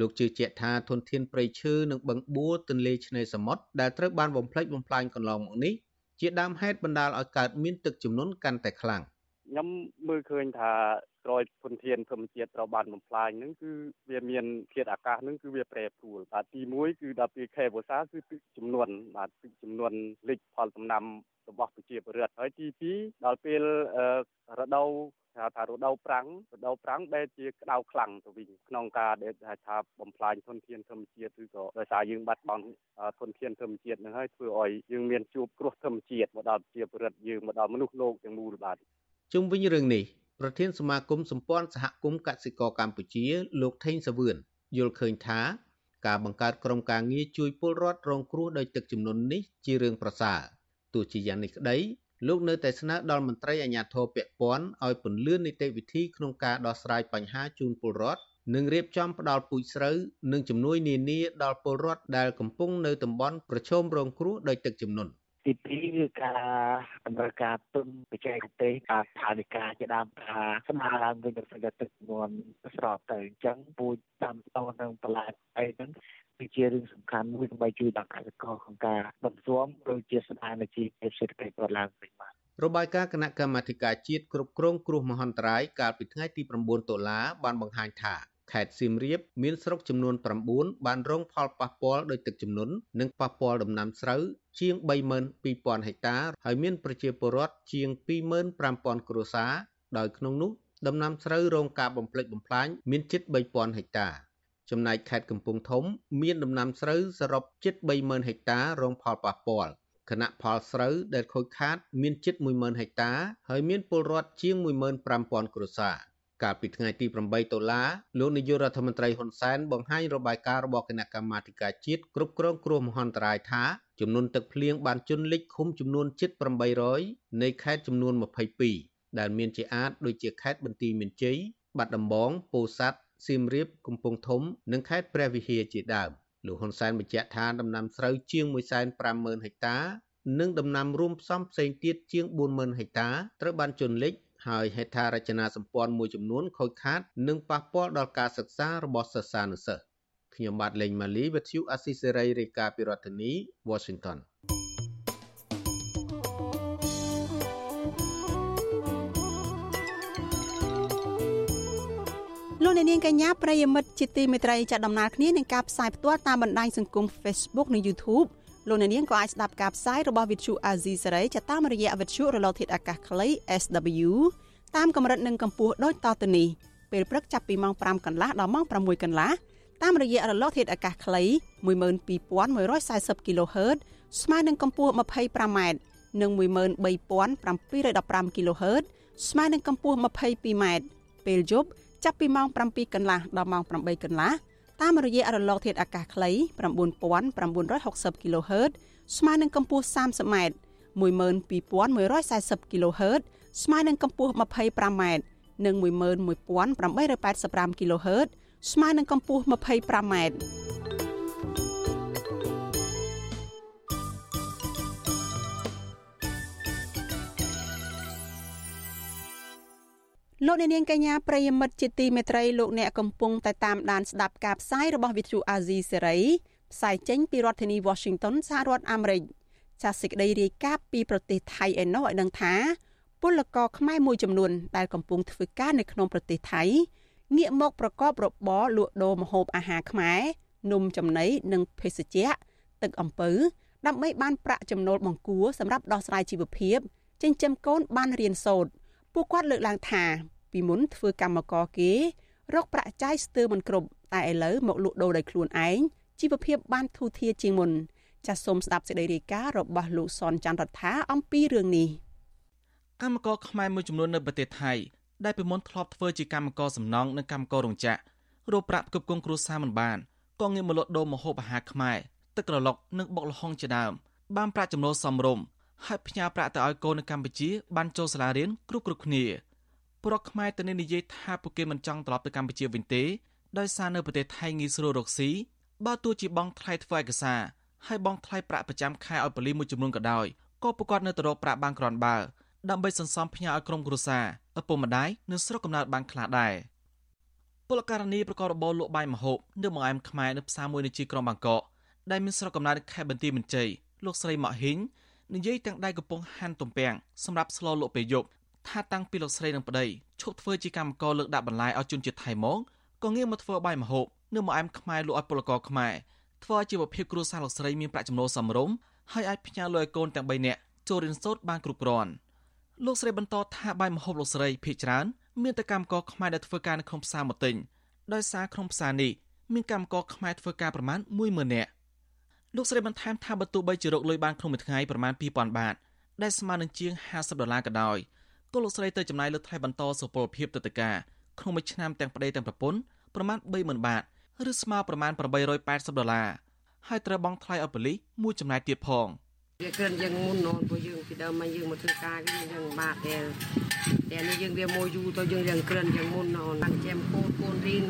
លោកជឿជាក់ថាធនធានព្រៃឈើនិងបឹងបួរទន្លេឆ្នេរសមុទ្រដែលត្រូវបានបំផ្លិចបំផ្លាញកន្លងមកនេះជាដើមហេតុបណ្ដាលឲ្យកើតមានទឹកជំនន់កាន់តែខ្លាំង ខ្ញុំមើលឃើញថាក្រោយធនធានធម្មជាតិត្រូវបានបំផ្លាញហ្នឹងគឺវាមានធាតុអាកាសហ្នឹងគឺវាប្រែប្រួលបាទទី1គឺដល់ពេលខែវស្សាគឺទឹកចំនួនបាទទឹកចំនួនលិចផលដំណាំរបស់ប្រជាពលរដ្ឋហើយទី2ដល់ពេលរដូវហៅថារដូវប្រាំងរដូវប្រាំងដែលជាក្តៅខ្លាំងទៅវិញក្នុងការដែលថាបំផ្លាញធនធានធម្មជាតិឬក៏ដោយសារយើងបាត់បង់ធនធានធម្មជាតិនឹងហើយធ្វើឲ្យយើងមានជួបគ្រោះធម្មជាតិមកដល់ប្រជាពលរដ្ឋយើងមកដល់មនុស្សលោកទាំងមូលបាទ ជុំវិញរឿងនេះប្រធានសមាគមសម្ព័ន្ធសហគមន៍កសិករកម្ពុជា លោកថេងសាវឿនយល់ឃើញថា ការបង្កើតក្រុមការងារជួយពលរដ្ឋរងគ្រោះដោយទឹកជំនន់នេះជារឿងប្រសើរទោះជាយ៉ាងនេះក្តីលោកនៅតែស្នើដល់មន្ត្រីអាជ្ញាធរពាក់ព័ន្ធឲ្យពន្លឿននីតិវិធីក្នុងការដោះស្រាយបញ្ហាជូនពលរដ្ឋនិងរៀបចំផ្ដល់ពូជស្រូវនិងជំនួយនានាដល់ពលរដ្ឋដែលកំពុងនៅតំបន់ប្រឈមរងគ្រោះដោយទឹកជំនន់ ទី2គឺការតម្រូវការទុនបច្ចេកទេសការថាវិការជាដើមថាស្មារឡើងវិញទៅទឹកចំនួនស្របទៅអញ្ចឹងពូជតាមតោនឹងបន្លែអីហ្នឹងគឺជារឿងសំខាន់មួយដើម្បីជួយដល់កសិករក្នុងការបន្ស៊ាំដូចជាស្ថានភាពសេដ្ឋកិច្ចគាត់ឡើងវិញបាទរបាយការណ៍គណៈកម្មាធិការជាតិគ្រប់គ្រងគ្រោះមហន្តរាយកាលពីថ្ងៃទី9តុលាបានបង្ហាញថាខេត្តសៀមរាបមានស្រុកចំនួន9បានរងផលប៉ះពាល់ដោយទឹកជំនន់និងប៉ះពាល់ដំណាំស្រូវ ជាង32,000ហិកតាហើយមានប្រជាពលរដ្ឋជាង25,000គ្រួសារដោយក្នុងនោះដំណាំស្រូវរងការបំផ្លិចបំផ្លាញមានជិត3,000ហិកតាចំណែកខេត្តកំពង់ធំ មានដំណាំស្រូវសរុបជិត30,000ហិកតារងផលប៉ះពាល់គណៈផលស្រូវដែលខូចខាត មានជិត10,000ហិកតា ហើយមានពលរដ្ឋជាង15,000គ្រួសារ កាលពីថ្ងៃទី8តុលាលោកនាយករដ្ឋមន្ត្រីហ៊ុនសែនបង្ហាញរបាយការណ៍របស់គណៈកម្មាធិការជាតិគ្រប់គ្រងគ្រោះមហន្តរាយថាចំនួនទឹកភ្លៀងបានជន់លិចឃុំចំនួនជិត800នៃខេត្តចំនួន22ដែលមានជាអាចដូចជាខេត្តបន្ទាយមានជ័យបាត់ដំបងពោធិ៍សាត់សៀមរាបកំពង់ធំ និងខេត្តព្រះវិហារជាដើមលោកហ៊ុនសែនបញ្ជាក់ថាដំណាំស្រូវជាង150,000ហិកតា និងដំណាំរួមផ្សំផ្សេងទៀតជាង40000ហិកតាត្រូវបានជន់លិច ហើយហេដ្ឋារចនាសម្ព័ន្ធមួយចំនួនខូចខាតនិងប៉ះពាល់ដល់ការសិក្សារបស់សិស្សានុសិស្សខ្ញុំបាទលេងម៉ាលីវិទ្យុអស៊ីសេរីរាយការណ៍ពីរដ្ឋធានី Washington លោកអ្នកនាងកញ្ញាប្រិយមិត្តជាទីមេត្រីចាត់ដំណើរគ្នានឹងការផ្សាយផ្ទាល់តាមបណ្ដាញសង្គម Facebook និង YouTube លោកអ្នកនាងក៏អាចស្ដាប់ការផ្សាយរបស់ Vithu Azizi Saray ចាតាមរយៈវិទ្យុរលកធាតុអាកាសខ្លី SW តាមកម្រិតនិងកម្ពស់ដូចតទៅនេះពេលព្រឹកចាប់ពីម៉ោង5កន្លះដល់ម៉ោង6កន្លះតាមរយៈរលកធាតុអាកាសខ្លី12140 kHz ស្មើនឹងកម្ពស់ 25m និង13715 kHz ស្មើនឹងកម្ពស់ 22m ពេលយប់ចាប់ពីម៉ោង7កន្លះដល់ម៉ោង8កន្លះ តាមរយៈរលកធាតុអាកាសខ្លី9960 kHz ស្មើនឹងកម្ពស់ 30m 12140 kHz ស្មើនឹងកម្ពស់ 25m និង11885 kHz ស្មើនឹងកម្ពស់ 25m លោកអ្នកនាងកញ្ញាប្រិយមិត្តជាទីមេត្រីលោកអ្នកកំពុងតែតាមដានស្ដាប់ការផ្សាយរបស់វិទ្យុអាស៊ីសេរីផ្សាយចេញពីរដ្ឋធានី Washington សហរដ្ឋអាមេរិកចាសសេចក្តីរាយការណ៍ពីប្រទេសថៃឯណោះឲ្យដឹងថាពលករខ្មែរមួយចំនួនដែលកំពុងធ្វើការនៅក្នុងប្រទេសថៃងាកមកប្រកបរបរលក់ដូរម្ហូបអាហារខ្មែរនំចំណីនិងភេសជ្ជៈទឹកអំពៅដើម្បីបានប្រាក់ចំណូលបង្គួរសម្រាប់ដោះស្រាយជីវភាពចិញ្ចឹមកូនបានរៀនសូត្រ ពួកគាត់លើកឡើងថា ពីមុនធ្វើកម្មករគេ រកប្រាក់ចាយស្ទើរមិនគ្រប់តែឥឡូវមកលក់ដូរដោយខ្លួនឯងជីវភាពបានធូរធារជាងមុនចាសសូមស្ដាប់សេចក្តីរាយការណ៍របស់លោកសនច័ន្ទរដ្ឋាអំពីរឿងនេះកម្មករខ្មែរមួយចំនួននៅប្រទេសថៃដែលពីមុនធ្លាប់ធ្វើជាកម្មករសំណង់និងកម្មកររោងចក្ររកប្រាក់ផ្គប់ផ្គង់គ្រួសារមិនបានក៏ងាកមកលក់ដូរម្ហូបអាហារខ្មែរទឹកក្រឡុកនិងបុកល្ហុងជាដើមបានប្រាក់ចំណូលសមរម្យ ហើយផ្ញើប្រាក់ទៅឲ្យកូននៅកម្ពុជាបានចូលសាលារៀនគ្រប់គ្រប់គ្នាប្រកខ្មែរទៅនិយាយថាពួកគេមិនចង់ត្រឡប់ទៅកម្ពុជាវិញទេដោយសារនៅប្រទេសថៃងាយស្រួលរកស៊ីបើទោះជាបងថ្លៃធ្វើឯកសារហើយបងថ្លៃប្រាក់ប្រចាំខែឲ្យប៉ូលីសមួយចំនួនក៏ដោយក៏ពួកគាត់នៅតែរកប្រាក់បានគ្រាន់បើដើម្បីសន្សំផ្ញើឲ្យក្រុមគ្រួសារឪពុកម្ដាយនិងស្រុកកំណើតបានខ្លះដែរពលករនីប្រកបរបរលក់បាយម្ហូបនៅបង្អែមខ្មែរនៅផ្សារមួយនៅជីក្រុងបាងកកដែលមានស្រុកកំណើតខេត្តបន្ទាយមានជ័យលោកស្រីម៉ាក់ហ៊ីង និយាយទាំងដៃកំពុងហាន់ទំពាំងសម្រាប់ស្លលក់ពេលយប់ថាតាំងពីលោកស្រីនិងប្តីឈប់ធ្វើជាកម្មករលើកដាក់បន្លាយឲ្យជនជាតិថៃមកក៏ងាកមកធ្វើបាយម្ហូបនៅម្អែមខ្មែរលក់ឲ្យពលករខ្មែរធ្វើឲ្យជីវភាពគ្រួសារលោកស្រីមានប្រាក់ចំណូលសមរម្យហើយអាចផ្ញើលុយឲ្យកូនទាំង3នាក់ចូលរៀនសូត្របានគ្រប់គ្រាន់លោកស្រីបន្តថាបាយម្ហូបលោកស្រីភ ieck ច្រើនមានតែកម្មករខ្មែរដែលធ្វើការនៅក្នុងផ្សារមកទិញដោយសារក្នុងផ្សារនេះមានកម្មករខ្មែរធ្វើការប្រមាណ10000នាក់ លោកស្រីបន្ថែមថាបើទោះបីជារកលុយបានក្នុងមួយថ្ងៃប្រមាណ2000បាតដែលស្មើនឹងជាង50ដុល្លារក៏ដោយក៏លោកស្រីទៅចំណាយលើថ្លៃបន្តសុពលភាពទៅទៅការក្នុងមួយឆ្នាំទាំងប្តីទាំងប្រពន្ធប្រមាណ30000បាតឬស្មើប្រមាណ880ដុល្លារហើយត្រូវបង់ថ្លៃឲ្យប៉ូលីសមួយចំណាយទៀតផងវាគ្រាន់យើងមុននោះព្រោះយើងពីដើមមកយើងមកធ្វើការវិញយើងបាក់តែ តែនេះយើងវាមួយយូរទៅយើងយើងគ្រាន់យើងមុនអូនបានចាំកូនកូនរៀន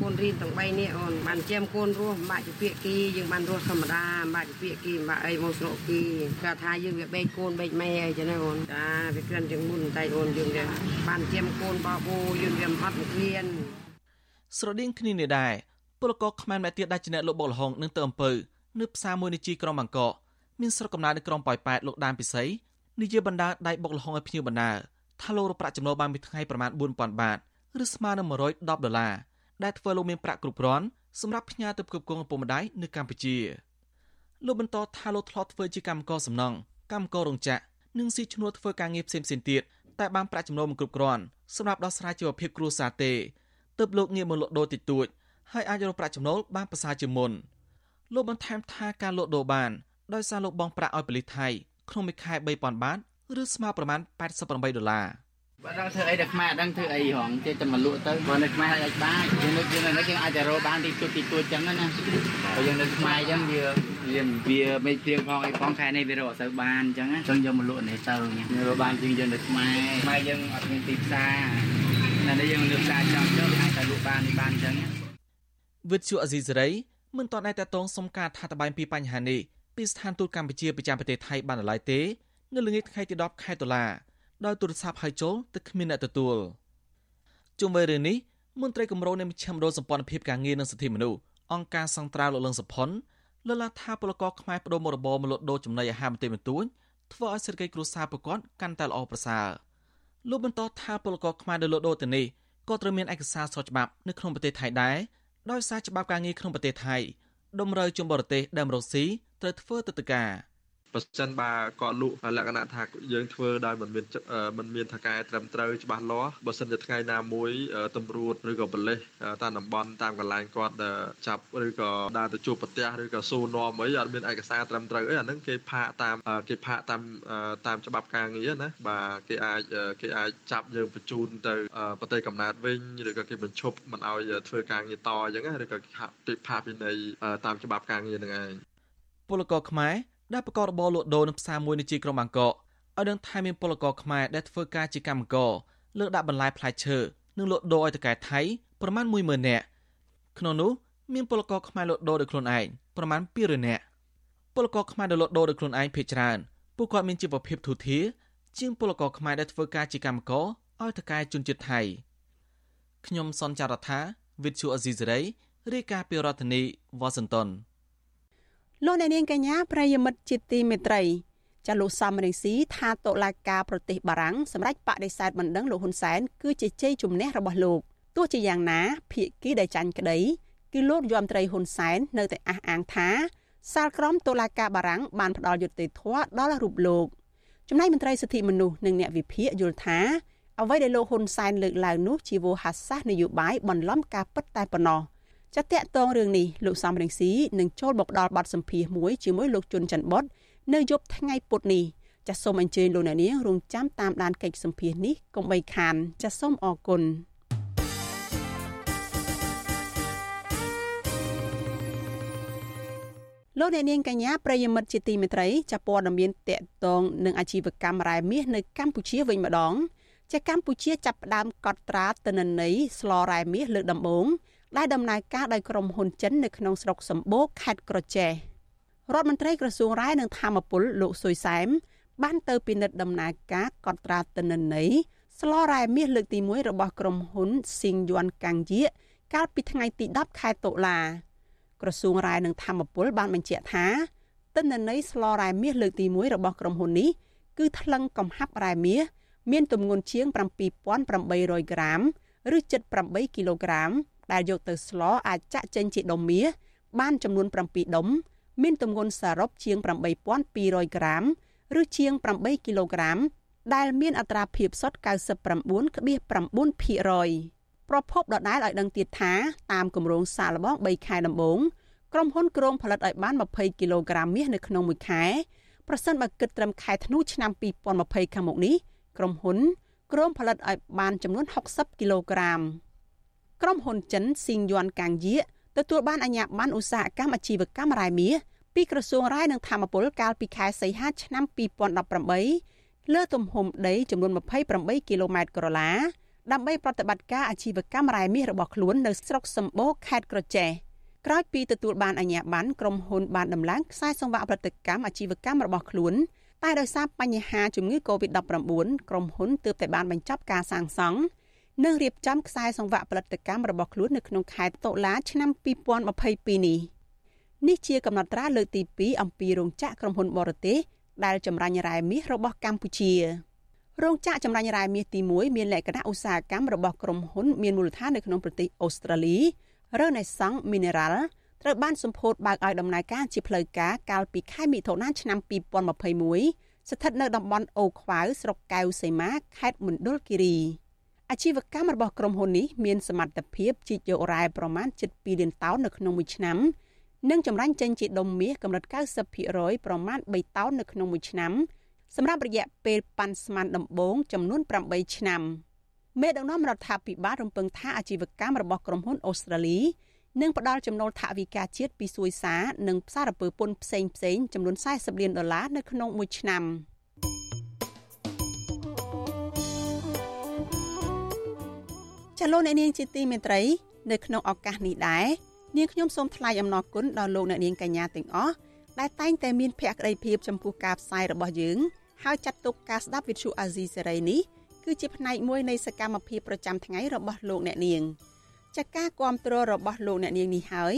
កូនរៀនទាំង3នាក់អូនបានចាំកូនរស់បាក់ជាពាកគីយើងបានរស់ធម្មតាបាក់ជាពាកគីបាក់អីមកស្រុកគីគាត់ថាយើងវាបេកកូនបេកម៉ែអីចឹងណាអូនចាវាគ្រាន់ជាងមុនតែអូនយើងវាបានចាំកូនបបោយើងវាអត់មករៀនស្រដៀងគ្នានេះដែរពលករខ្មែរម្នាក់ទៀតដែលជាអ្នកលក់បុកលហុងនឹងទៅអំពើនៅផ្សារមួយនៅជីក្រុងបាងកកមានស្រុកកំណើតនៅក្រុងប៉ោយប៉ែតលោកដានពិសីនិយាយបណ្ដាដៃបុកលហុងឲ្យភ្ញៀវបណ្ដា ថាលោករកប្រាក់ចំណូលបានមួយថ្ងៃប្រមាណ4000បាតឬស្មើនឹង110ដុល្លារដែលធ្វើលោកមានប្រាក់គ្រប់គ្រាន់សម្រាប់ផ្ញើទៅផ្គប់ផ្គង់ឪពុកម្ដាយនៅកម្ពុជាលោកបន្តថាលោកធ្លាប់ធ្វើជាកម្មករសំណង់កម្មកររោងចក្រនិងស៊ីឈ្នួលធ្វើការងារផ្សេងៗទៀតតែបានប្រាក់ចំណូលមិនគ្រប់គ្រាន់សម្រាប់ដោះស្រាយជីវភាពគ្រួសារទេទើបលោកងាកមកលក់ដូរតិចតួចហើយអាចរកប្រាក់ចំណូលបានប្រសើរជាងមុនលោកបន្ថែមថាការលក់ដូរបានដោយសារលោកបងប្រាក់ឲ្យប៉ូលីសថៃក្នុងមួយខែ3000បាត ឬស្មើប្រមាណ88ដុល្លារបើដឹងធ្វើអីដល់ខ្មែរអត់ដឹងធ្វើអីហងគេតែមកលក់ទៅបើនៅខ្មែរអាចបានយើងនៅយើងនៅយើងអាចទៅរកបានទីទួតទីទួតចឹងណាបើយើងនៅខ្មែរចឹងវាវាវាមេព្រៀងផងអីផងខែនេះវារកអត់ទៅបានចឹងចឹងយកមកលក់នេះទៅយើងរកបានជាងយើងនៅខ្មែរខ្មែរយើងអត់មានទីផ្សារនៅនេះយើងនៅផ្សារចំទៅអាចទៅលក់បាននេះបានចឹងវិទ្យុអេស៊ីសេរីមិនតន់តែតតងសុំការថាតបាយពីបញ្ហានេះពីស្ថានទូតកម្ពុជាប្រចាំប្រទេសថៃបានឡើយទេ នៅល្ងាចថ្ងៃទី10ខែតុលាដោយទូរស័ព្ទហៅចូលតែគ្មានអ្នកទទួលជុំវិញរឿងនេះមន្ត្រីគម្រោងនៃមជ្ឈមណ្ឌលសម្ព័ន្ធភាពការងារនិងសិទ្ធិមនុស្សអង្គការសង្ត្រាវលោកលឹងសុផុនលើកឡើងថាពលករខ្មែរបដូរមុខរបរមលក់ដូរចំណីអាហារបន្តិចបន្តួចធ្វើឲ្យសេដ្ឋកិច្ចគ្រួសារប្រកបកាន់តែល្អប្រសើរលោកបន្តថាពលករខ្មែរដែលលក់ដូរទៅនេះក៏ត្រូវមានឯកសារស្របច្បាប់នៅក្នុងប្រទេសថៃដែរដោយសារច្បាប់ការងារក្នុងប្រទេសថៃតម្រូវជនបរទេសដែលមករកស៊ីត្រូវធ្វើទៅតការ បើសិនបើគាត់លក់លក្ខណៈថាយើងធ្វើដោយមិនមានមិនមានថកែត្រឹមត្រូវច្បាស់លាស់បើសិនជាថ្ងៃណាមួយតម្រួតឬក៏បលិសតាមតំបន់តាមកន្លែងគាត់ចាប់ឬក៏ដើរទៅជួបប្រទេសឬក៏សួរនាំអីអត់មានឯកសារត្រឹមត្រូវអីអាហ្នឹងគេផាកតាមគេផាកតាមតាមច្បាប់ការងារណាបាទគេអាចគេអាចចាប់យើងបញ្ជូនទៅប្រទេសកំណើតវិញឬក៏គេបញ្ឈប់មិនឲ្យធ្វើការងារតអញ្ចឹងឬក៏គេផាកពិន័យតាមច្បាប់ការងារហ្នឹងឯងពលករខ្មែរ ដែលប្រកបរបរលក់ដូរនៅផ្សារមួយនៅជាក្រុងបាងកកឲ្យដឹងថាមានពលករខ្មែរដែលធ្វើការជាកម្មករលើកដាក់បន្លែផ្លែឈើនិងលក់ដូរឲ្យតកែថៃប្រមាណ10000នាក់ក្នុងនោះមានពលករខ្មែរលក់ដូរដោយខ្លួនឯងប្រមាណ200នាក់ពលករខ្មែរដែលលក់ដូរដោយខ្លួនឯងភ ieck ច្រើនពួកគាត់មានជីវភាពធូរធារជាងពលករខ្មែរដែលធ្វើការជាកម្មករឲ្យតកែជនជាតិថៃខ្ញុំសនចាររថាវិទ្យុអេស៊ីសេរីរាយការណ៍ពីរដ្ឋធានីវ៉ាស៊ីនតោន លោកអ្នកនាងកញ្ញាប្រិយមិត្តជាទីមេត្រីចាលោកសំរងស៊ីថាតុលាការប្រទេសបារាំងសម្រាប់បដិសេធបណ្ដឹងលោកហ៊ុនសែនគឺជាជ័យជំនះរបស់លោកទោះជាយ៉ាងណាភាគីដែលចាញ់ក្តីគឺលោកយមត្រីហ៊ុនសែននៅតែអះអាងថាសាលក្រមតុលាការបារាំងបានផ្ដល់យុត្តិធម៌ដល់រូបលោកចំណែកមន្ត្រីសិទ្ធិមនុស្សនិងអ្នកវិភាគយល់ថាអ្វីដែលលោកហ៊ុនសែនលើកឡើងនោះជាវោហារសាស្ត្រនយោបាយបន្លំការពិតតែប៉ុណ្ណោះ។ ចាតកតងរឿងនេះលោកសំរងស៊ីនឹងចូលមកដល់បទសម្ភាសមួយជាមួយលោកជុនច័ន្ទបុតនៅយប់ថ្ងៃពុធនេះចាសសូមអញ្ជើញលោកអ្នកនាងរងចាំតាមដានកិច្ចសម្ភាសនេះកុំបីខានចាសសូមអរគុណលោកអ្នកនាងកញ្ញាប្រិយមិត្តជាទីមេត្រីចាព័ត៌មានតកតងនឹងអាជីវកម្មរ៉ែមាសនៅកម្ពុជាវិញម្ដងចាកម្ពុជាចាប់ផ្ដើមកត់ត្រាទិន្នន័យស្លរ៉ែមាសលើកដំបូង ដែលដំណើរការដោយក្រុមហ៊ុនចិននៅក្នុងស្រុកសម្បូរខេត្តក្រចេះរដ្ឋមន្ត្រីក្រសួងរាយនឹងធម្មពលលោកសុយសែមបានទៅពិនិត្យដំណើរការកត់ត្រាទិន្នន័យស្លរ៉ែមាសលើកទី1របស់ក្រុមហ៊ុនស៊ីងយួនកាំងយាកាលពីថ្ងៃទី10ខែតុលាក្រសួងរាយនឹងធម្មពលបានបញ្ជាក់ថាទិន្នន័យស្លរ៉ែមាសលើកទី1របស់ក្រុមហ៊ុននេះគឺថ្លឹងកំហាប់រ៉ែមាសមានទម្ងន់ជាង7800ក្រាម ឬ78គីឡូក្រាម ដែលយកទៅស្លអាចចាក់ចេញជាដុំមាសបានចំនួន7ដុំមានទម្ងន់សរុបជាង8200ក្រាមឬជាង8គីឡូក្រាម ដែលមានអត្រាភាពសុទ្ធ99.9%ប្រភពដដែលឲ្យដឹងទៀតថាតាមគម្រោងសាកល្បង3ខែដំបូងក្រុមហ៊ុនក្រុងផលិតឲ្យបាន20គីឡូក្រាមមាសនៅក្នុងមួយខែប្រសិនបើគិតត្រឹមខែធ្នូឆ្នាំ2020ខាងមុខនេះក្រុមហ៊ុនក្រុងផលិតឲ្យបានចំនួន60គីឡូក្រាម ក្រុមហ៊ុនចិនស៊ីងយួនកាងយៀទទួលបានអាជ្ញាប័ណ្ណឧស្សាហកម្មអាជីវកម្មរ៉ែមាសពីក្រសួងរាយនឹងធម្មពលកាលពីខែសីហាឆ្នាំ2018លើទំហំដីចំនួន28គីឡូម៉ែត្រក្រឡាដើម្បីប្រតិបត្តិការអាជីវកម្មរ៉ែមាសរបស់ខ្លួននៅស្រុកសម្បូរខេត្តក្រចេះក្រោយពីទទួលបានអាជ្ញាប័ណ្ណក្រុមហ៊ុនបានដំឡើងខ្សែសង្វាក់ផលិតកម្មអាជីវកម្មរបស់ខ្លួនតែដោយសារបញ្ហាជំងឺ Covid-19 ក្រុមហ៊ុនទើបតែបានបញ្ចប់ការសាងសង់ និងរៀបចំខ្សែសង្វាក់ផលិតកម្មរបស់ខ្លួននៅក្នុងខែតុលាឆ្នាំ2022នេះនេះជាកំណត់ត្រាលើកទី2អំពីរោងចក្រក្រុមហ៊ុនបរទេសដែលចម្រាញ់រ៉ែមាសរបស់កម្ពុជារោងចក្រចម្រាញ់រ៉ែមាសទី1មានលក្ខណៈឧស្សាហកម្មរបស់ក្រុមហ៊ុនមានមូលដ្ឋាននៅក្នុងប្រទេសអូស្ត្រាលី Renaissance Mineral ត្រូវបានសម្ពោធបើកឲ្យដំណើរការជាផ្លូវការកាលពីខែមិថុនាឆ្នាំ2021ស្ថិតនៅតំបន់អូខ្វៅស្រុកកែវសីមាខេត្តមណ្ឌលគិរី អាជីវកម្មរបស់ក្រុមហ៊ុននេះមានសមត្ថភាពជីកយករ៉ែប្រមាណ7លានតោននៅក្នុងមួយឆ្នាំនិងចម្រាញ់ចេញជាដុំមាសកម្រិត90%ប្រមាណ3តោននៅក្នុងមួយឆ្នាំសម្រាប់រយៈពេលប៉ាន់ស្មានដំបូងចំនួន8ឆ្នាំមេដឹកនាំរដ្ឋាភិបាលរំពឹងថាអាជីវកម្មរបស់ក្រុមហ៊ុនអូស្ត្រាលីនឹងផ្ដល់ចំណូលថវិកាជាតិពីសួយសារនិងផ្សារពើពន្ធផ្សេងៗចំនួន40លានដុល្លារនៅក្នុងមួយឆ្នាំ។ ចាលោកអ្នកនាងជាទីមេត្រីនៅក្នុងឱកាសនេះដែរនាងខ្ញុំសូមថ្លែងអំណរគុណដល់លោកអ្នកនាងកញ្ញាទាំងអស់ដែលតែងតែមានភក្ដីភាពចំពោះការផ្សាយរបស់យើងហើយចាត់ទុកការស្ដាប់វិទ្យុអាស៊ីសេរីនេះគឺជាផ្នែកមួយនៃសកម្មភាពប្រចាំថ្ងៃរបស់លោកអ្នកនាងចាការគ្រប់គ្រងរបស់លោកអ្នកនាងនេះហើយ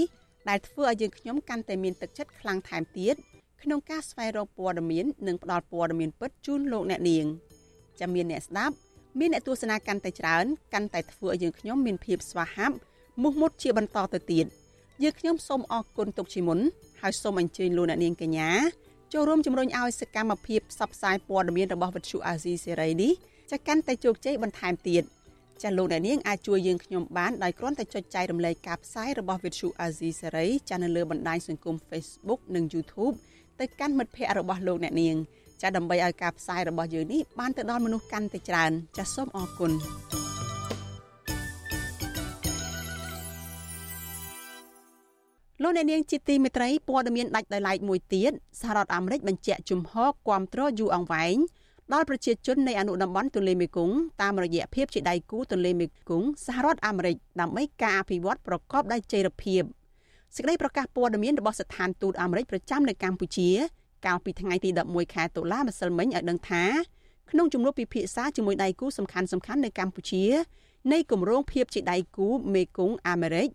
ដែលធ្វើឲ្យយើងខ្ញុំកាន់តែមានទឹកចិត្តខ្លាំងថែមទៀតក្នុងការស្វែងរកព័ត៌មាននិងផ្តល់ព័ត៌មានពិតជូនលោកអ្នកនាងចាំមានអ្នកស្ដាប់ មានអ្នកទស្សនាកាន់តែច្រើនកាន់តែធ្វើឲ្យយើងខ្ញុំមានភាពស្វាហាប់មោះមុតជាបន្តទៅទៀតយើងខ្ញុំសូមអរគុណទុកជាមុនហើយសូមអញ្ជើញលោកអ្នកនាងកញ្ញាចូលរួមជំរុញឲ្យសកម្មភាពផ្សព្វផ្សាយព័ត៌មានរបស់វិទ្យុអាស៊ីសេរីនេះចាកាន់តែជោគជ័យបន្ថែមទៀតចាលោកអ្នកនាងអាចជួយយើងខ្ញុំបានដោយគ្រាន់តែចុចចែករំលែកការផ្សាយរបស់វិទ្យុអាស៊ីសេរីចានៅលើបណ្ដាញសង្គម Facebook និង YouTube ទៅកាន់មិត្តភ័ក្តិរបស់លោកអ្នកនាង ចាដើម្បីឲ្យការផ្សាយរបស់យើងនេះបានទៅដល់មនុស្សកាន់តែច្រើន ចាសូមអរគុណលោកអ្នកនាងជាទីមេត្រីព័ត៌មានដាច់ដោយឡែកមួយទៀតសហរដ្ឋអាមេរិកបញ្ជាក់ជំហរគាំទ្រយូរអង្វែងដល់ប្រជាជននៃអនុតំបន់ទន្លេមេគង្គតាមរយៈភាពជាដៃគូទន្លេមេគង្គសហរដ្ឋអាមេរិកដើម្បីការអភិវឌ្ឍប្រកបដោយចីរភាពសេចក្តីប្រកាសព័ត៌មានរបស់ស្ថានទូតអាមេរិកប្រចាំនៅកម្ពុជា កាលពីថ្ងៃទី11ខែតុលាម្សិលមិញឲ្យដឹងថាក្នុងជំនួបពិភាក្សាជាមួយដៃគូសំខាន់សំខាន់នៅកម្ពុជានៃគម្រោងភាពជាដៃគូមេគង្គអាមេរិក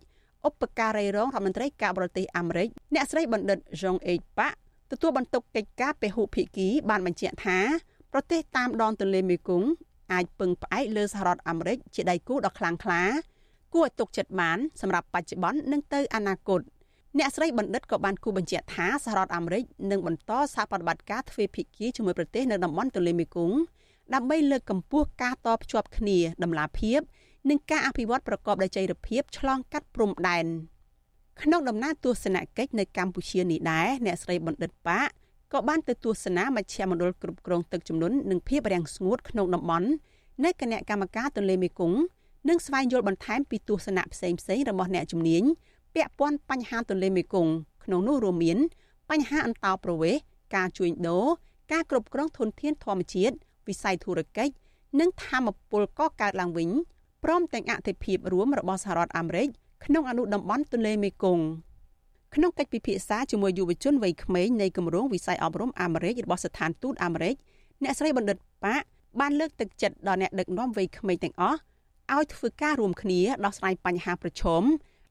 ឧបការីរងរដ្ឋមន្ត្រីការបរទេសអាមេរិកអ្នកស្រីបណ្ឌិត Jong H Pak ទទួលបន្ទុកកិច្ចការពហុភាគីបានបញ្ជាក់ថាប្រទេសតាមដងទន្លេមេគង្គអាចពឹងផ្អែកលើសហរដ្ឋអាមេរិកជាដៃគូដ៏ខ្លាំងក្លាគួរឲ្យទុកចិត្តបានសម្រាប់បច្ចុប្បន្ននិងទៅអនាគត អ្នកស្រីបណ្ឌិតក៏បានគូបញ្ជាក់ថាសហរដ្ឋអាមេរិកនឹងបន្តសហប្រតិបត្តិការទ្វេភាគីជាមួយប្រទេសនៅតំបន់ទន្លេមេគង្គដើម្បីលើកកម្ពស់ការតភ្ជាប់គ្នាដំណាភាពនិងការអភិវឌ្ឍប្រកបដោយចីរភាពឆ្លងកាត់ព្រំដែនក្នុងដំណើរទស្សនកិច្ចនៅកម្ពុជានេះដែរអ្នកស្រីបណ្ឌិតប៉ាក៏បានទៅទស្សនាមជ្ឈមណ្ឌលគ្រប់គ្រងទឹកជំនន់និងភាពរាំងស្ងួតក្នុងតំបន់នៃគណៈកម្មការទន្លេមេគង្គនិងស្វែងយល់បន្ថែមពីទស្សនៈផ្សេងៗរបស់អ្នកជំនាញ ពាក់ព័ន្ធបញ្ហាទន្លេមេគង្គក្នុងនោះរួមមាន បញ្ហាអន្តោប្រវេសន៍ការជួញដូរការគ្រប់គ្រងធនធានធម្មជាតិវិស័យធុរកិច្ចនិងធម្មពលកកើតឡើងវិញព្រមទាំងអធិភាពរួមរបស់សហរដ្ឋអាមេរិកក្នុងអនុតំបន់ទន្លេមេគង្គក្នុងកិច្ចពិភាក្សាជាមួយយុវជនវ័យក្មេងនៃគម្រោងវិស័យអប់រំអាមេរិករបស់ស្ថានទូតអាមេរិកអ្នកស្រីបណ្ឌិតប៉ាបានលើកទឹកចិត្តដល់អ្នកដឹកនាំវ័យក្មេងទាំងអស់ឲ្យធ្វើការរួមគ្នាដោះស្រាយបញ្ហាប្រឈម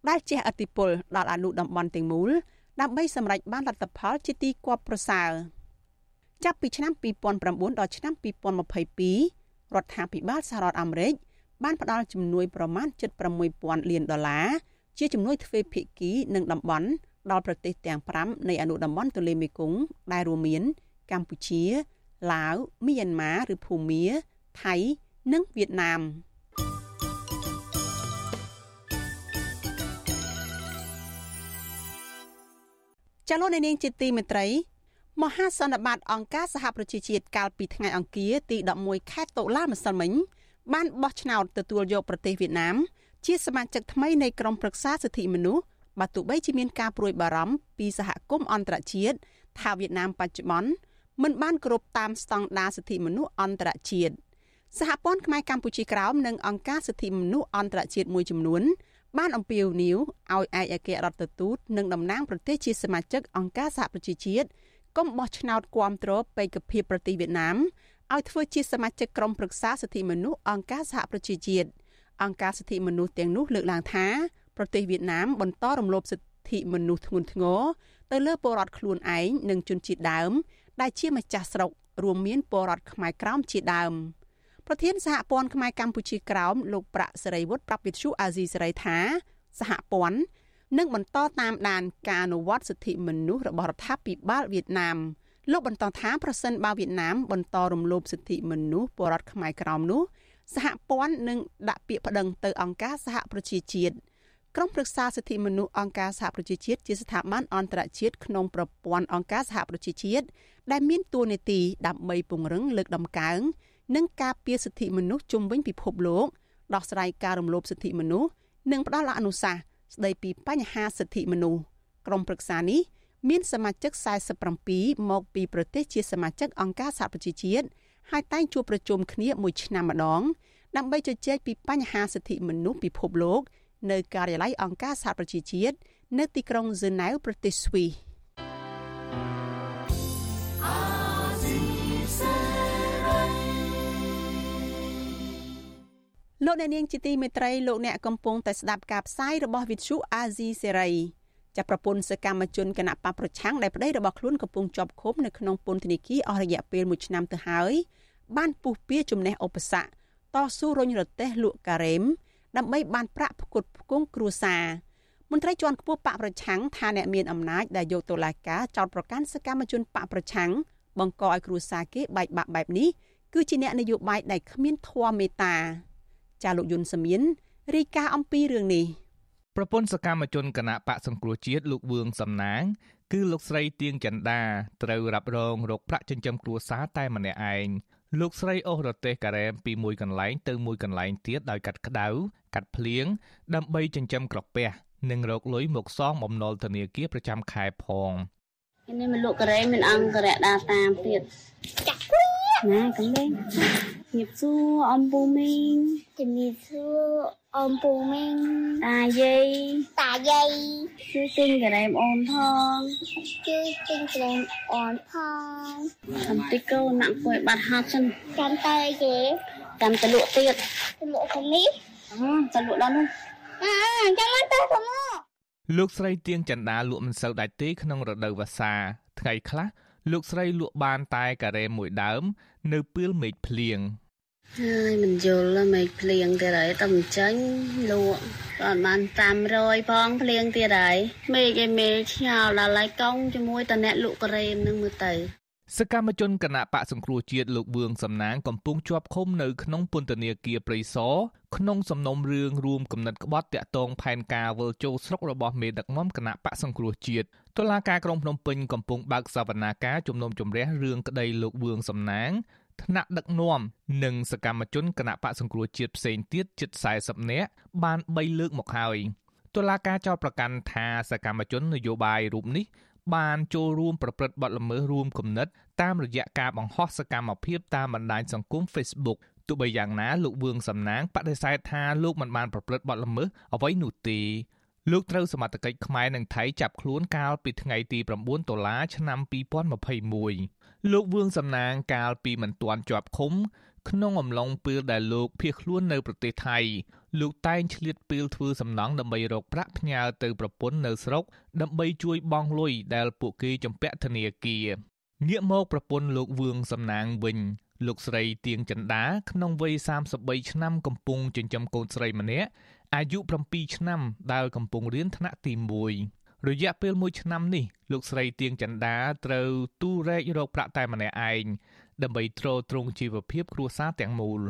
ដែលជះឥទ្ធិពលដល់អនុតំបន់ទាំងមូលដើម្បីសម្រេចបានលទ្ធផលជាទីគាប់ប្រសើរចាប់ពីឆ្នាំ2009ដល់ឆ្នាំ2022រដ្ឋាភិបាលសហរដ្ឋអាមេរិកបានផ្ដល់ជំនួយប្រមាណ76000លានដុល្លារជាជំនួយទ្វេភាគីនិងតំបន់ដល់ប្រទេសទាំង5នៃអនុតំបន់ទន្លេមេគង្គដែលរួមមាន កម្ពុជា ឡាវមីយ៉ាន់ម៉ាឬភូមា ថៃ និងវៀតណាម ចលនានាងជាទីមេត្រីមហាសន្និបាតអង្គការសហប្រជាជាតិកាលពីថ្ងៃអង្គារទី11ខែតុលាម្សិលមិញបានបោះឆ្នោតទទួលយកប្រទេសវៀតណាម ជាសមាជិកថ្មីនៃក្រុមប្រឹក្សាសិទ្ធិមនុស្សបើទោះបីជាមានការព្រួយបារម្ភពីសហគមន៍អន្តរជាតិថាវៀតណាមបច្ចុប្បន្នមិនបានគោរពតាមស្តង់ដារសិទ្ធិមនុស្សអន្តរជាតិសហព័ន្ធខ្មែរកម្ពុជាក្រោមនិងអង្គការសិទ្ធិមនុស្សអន្តរជាតិមួយចំនួន បានអំពាវនាវឲ្យឯកអគ្គរដ្ឋទូតនិងតំណាងប្រទេសជាសមាជិកអង្គការសហប្រជាជាតិកុំបោះឆ្នោតគាំទ្របេក្ខភាពប្រទេសវៀតណាមឲ្យធ្វើជាសមាជិកក្រុមប្រឹក្សាសិទ្ធិមនុស្សអង្គការសហប្រជាជាតិអង្គការសិទ្ធិមនុស្សទាំងនោះលើកឡើងថាប្រទេសវៀតណាមបន្តរំលោភសិទ្ធិមនុស្សធ្ងន់ធ្ងរទៅលើពលរដ្ឋខ្លួនឯងនិងជនជាតិដើម ដែលជាម្ចាស់ស្រុករួមមានពលរដ្ឋខ្មែរក្រោមជាដើម ប្រធានសហព័ន្ធខ្មែរកម្ពុជាក្រោមលោកប្រាក់សេរីវុឌ្ឍប្រាប់វិទ្យុអាស៊ីសេរីថាសហព័ន្ធនឹងបន្តតាមដានការអនុវត្តសិទ្ធិមនុស្សរបស់រដ្ឋាភិបាលវៀតណាមលោកបន្តថាប្រសិនបើវៀតណាមបន្តរំលោភសិទ្ធិមនុស្សពលរដ្ឋខ្មែរក្រោមនោះសហព័ន្ធនឹងដាក់ពាក្យប្តឹងទៅអង្គការសហប្រជាជាតិក្រុមប្រឹក្សាសិទ្ធិមនុស្សអង្គការសហប្រជាជាតិជាស្ថាប័នអន្តរជាតិក្នុងប្រព័ន្ធអង្គការសហប្រជាជាតិដែលមានតួនាទីដើម្បីពង្រឹងលើកដំកើង និងការពារសិទ្ធិមនុស្សជុំវិញពិភពលោកដោះស្រាយការរំលោភសិទ្ធិមនុស្សនិងផ្ដល់អនុសាសន៍ស្ដីពីបញ្ហាសិទ្ធិមនុស្សក្រុមប្រឹក្សានេះមានសមាជិក47មកពីប្រទេសជាសមាជិកអង្គការសហប្រជាជាតិហើយតែងជួបប្រជុំគ្នាមួយឆ្នាំម្ដង ដើម្បីជជែកពីបញ្ហាសិទ្ធិមនុស្សពិភពលោក នៅការិយាល័យអង្គការសហប្រជាជាតិនៅទីក្រុងហ្សឺណែវប្រទេសស្វីស លោកអ្នកនាងជាទីមេត្រីលោកអ្នកកំពុងតែស្ដាប់ការផ្សាយរបស់វិទ្យុអាស៊ីសេរីចាប់ប្រពន្ធសកម្មជនគណៈបកប្រឆាំងដែលប្តីរបស់ខ្លួនកំពុងជាប់ឃុំនៅក្នុងពន្ធនាគារអស់រយៈពេល1ឆ្នាំទៅហើយបានពុះពៀជំនះឧបសគ្គតស៊ូរុញរទេះលក់ការ៉េមដើម្បីបានប្រាក់ផ្គត់ផ្គង់គ្រួសារមន្ត្រីជាន់ខ្ពស់បកប្រឆាំងថាអ្នកមានអំណាចដែលយកតុលាការចោទប្រកាន់សកម្មជនបកប្រឆាំងបង្កឲ្យគ្រួសារគេបែកបាក់បែបនេះគឺជាអ្នកនយោបាយដែលគ្មានធម៌មេត្តា ចាលោកយុនសមៀនរាយការណ៍អំពីរឿងនេះប្រពន្ធសកម្មជនគណៈបកសង្គ្រោះជាតិលោកវឿងសំណាង គឺលោកស្រីទៀងចន្ទាត្រូវរ៉ាប់រងរោគប្រាក់ចិញ្ចឹមគ្រួសារតែម្នាក់ឯងលោកស្រីអូសរទេសការ៉េមពីមួយកន្លែងទៅមួយកន្លែងទៀតដោយកាត់ក្តៅកាត់ភ្លៀងដើម្បីចិញ្ចឹមក្រពះនិងរកលុយមកសងបំណុលធនាគារប្រចាំខែផងនេះមកលក់ការ៉េមានអង្គរៈដាតាមទៀតចាក់ណាកំលេង ញៀបសួរអំពូមីងជំរាបសួរអំពូមីងតាយាយតាយាយជួយទិញការ៉េមអូនផងជួយទិញការ៉េមអូនផងអំតិកូនណាក់គួយបាត់ហត់សិនចាំទៅគេចាំទៅលក់ទៀតទៅលក់ខាងនេះអឺទៅលក់ដល់នោះអឺចាំមកទៅទៅមកលោកស្រីទៀងចន្ទាលក់មិនសូវដាច់ទេក្នុងរដូវវស្សាថ្ងៃខ្លះលោកស្រីលក់បានតែការ៉េមួយដើម នៅពេលមេឃភ្លៀង ហើយមិនយល់មេឃភ្លៀងទៀតហើយតែមិនចាញ់លក់អត់បាន500ផងភ្លៀងទៀតហើយមេឃឯមេឆ្ងល់ដល់ហើយកង់ជាមួយតអ្នកលក់ការ៉េនឹងមើលទៅសកម្មជនគណៈបកសង្គ្រោះជាតិលោកវឿងសំណាងកំពុងជាប់ឃុំនៅក្នុងពន្ធនាគារព្រៃសរក្នុងសំណុំរឿងរួមគំនិតក្បត់តាក់ទងផែនការវិលចូលស្រុករបស់មេដឹកនាំគណៈបកសង្គ្រោះជាតិតុលាការក្រុងភ្នំពេញកំពុងបើកសវនាការជំនុំជម្រះរឿងក្តីលោកវឿងសំណាង ថ្នាក់ដឹកនាំនិងសកម្មជនគណៈបកសង្គ្រោះជាតិផ្សេងទៀតជិត40នាក់បាន3លើកមកហើយតុលាការចោទប្រកាន់ថាសកម្មជននយោបាយរូបនេះបានចូលរួមប្រព្រឹត្តបទល្មើសរួមគំនិតតាមរយៈការបង្ហោះសកម្មភាពតាមបណ្ដាញសង្គម Facebook ទោះបីយ៉ាងណាលោកវឿងសំណាងបដិសេធថាលោកមិនបានប្រព្រឹត្តបទល្មើសអ្វីនោះទេ លោកត្រូវសមត្ថកិច្ចខ្មែរនិងថៃចាប់ខ្លួនកាលពីថ្ងៃទី9ដុល្លារឆ្នាំ2021លោកវឿងសំណាងកាលពីមិនទាន់ជាប់ឃុំ ក្នុងអំឡុងពេលដែលលោកភៀសខ្លួននៅប្រទេសថៃលោកតែងឆ្លៀតពេលធ្វើសំណង់ដើម្បីរកប្រាក់ផ្ញើទៅប្រពន្ធនៅស្រុក ដើម្បីជួយបង់លុយដែលពួកគេចំពាក់ធនាគារងាកមកប្រពន្ធលោកវឿងសំណាងវិញលោកស្រីទៀងចិន្តាក្នុងវ័យ33ឆ្នាំកំពុងចិញ្ចឹមកូនស្រីម្នាក់ អាយុ7ឆ្នាំដែលកំពុងរៀនថ្នាក់ទី1រយៈពេល1ឆ្នាំនេះលោកស្រីទៀងចិន្តាត្រូវទូរែករកប្រាក់តែម្នាក់ឯងដើម្បីទ្រទ្រង់ជីវភាពគ្រួសារទាំងមូល